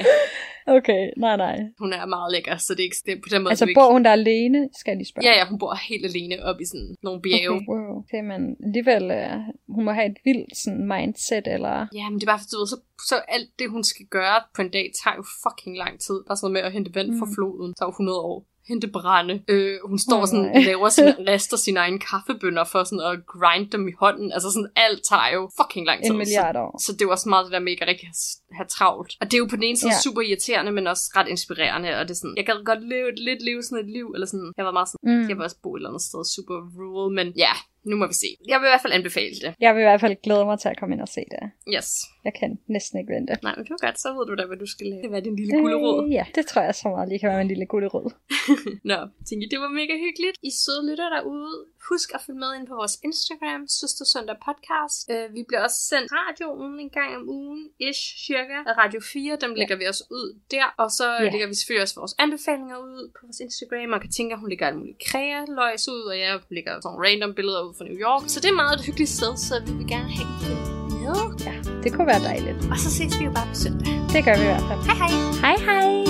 Okay, nej, nej. Hun er meget lækker, så det er ikke det er på den måde. Altså, bor ikke... hun der alene, skal jeg lige spørge? Ja, ja, hun bor helt alene oppe i sådan nogle bjerge. Okay, wow. Okay, men alligevel, uh, hun må have et vildt sådan, mindset, eller... Ja, men det er bare, for, du ved, så, så alt det, hun skal gøre på en dag, tager jo fucking lang tid. Bare sådan noget med at hente vand fra Mm. floden, tager jo 100 år. Hente brænde. Øh, hun står Åh, sådan, nej. laver sin, rester sine egne kaffebønder for sådan at grind dem i hånden. Altså sådan, alt tager jo fucking lang tid. En milliard år. Så, så det er jo også meget det der med ikke rigtig have, travlt. Og det er jo på den ene side Ja. super irriterende, men også ret inspirerende. Og det er sådan, jeg kan godt leve et lidt leve sådan et liv, eller sådan, jeg var meget sådan, Mm. jeg vil også bo et eller andet sted super rural, men ja, nu må vi se. Jeg vil i hvert fald anbefale det. Jeg vil i hvert fald glæde mig til at komme ind og se det. Yes. Jeg kan næsten ikke vente. Nej, men det var godt, så ved du da, hvad du skal lave. Det var din lille gulderod. Øh, ja, det tror jeg så meget lige kan være min lille gulderod. Nå, tænker det var mega hyggeligt. I søde lytter derude. Husk at følge med ind på vores Instagram, Søster Søndag Podcast. Uh, vi bliver også sendt radioen en gang om ugen, ish, cirka, Radio 4. Dem lægger vi også ud der. Og så Ja. lægger vi selvfølgelig også vores anbefalinger ud på vores Instagram. Man kan tænke, at hun lægger alle mulige kræerløjs ud, og jeg lægger sådan nogle random billeder ud fra New York. Så det er meget et hyggeligt sted, så vi vil gerne have det med. Ja, det kunne være dejligt. Og så ses vi jo bare på søndag. Det gør vi i hvert fald. Hej hej! Hej hej!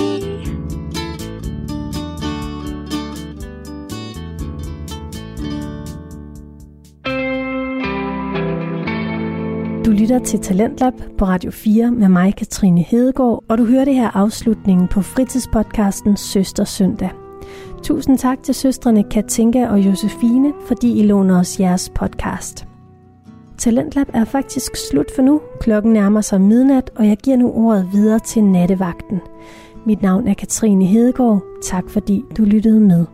Du lytter til Talentlab på Radio 4 med mig, Katrine Hedegaard, og du hører det her afslutningen på fritidspodcasten Søster Søndag. Tusind tak til søstrene Katinka og Josefine, fordi I låner os jeres podcast. Talentlab er faktisk slut for nu. Klokken nærmer sig midnat, og jeg giver nu ordet videre til nattevagten. Mit navn er Katrine Hedegaard. Tak fordi du lyttede med.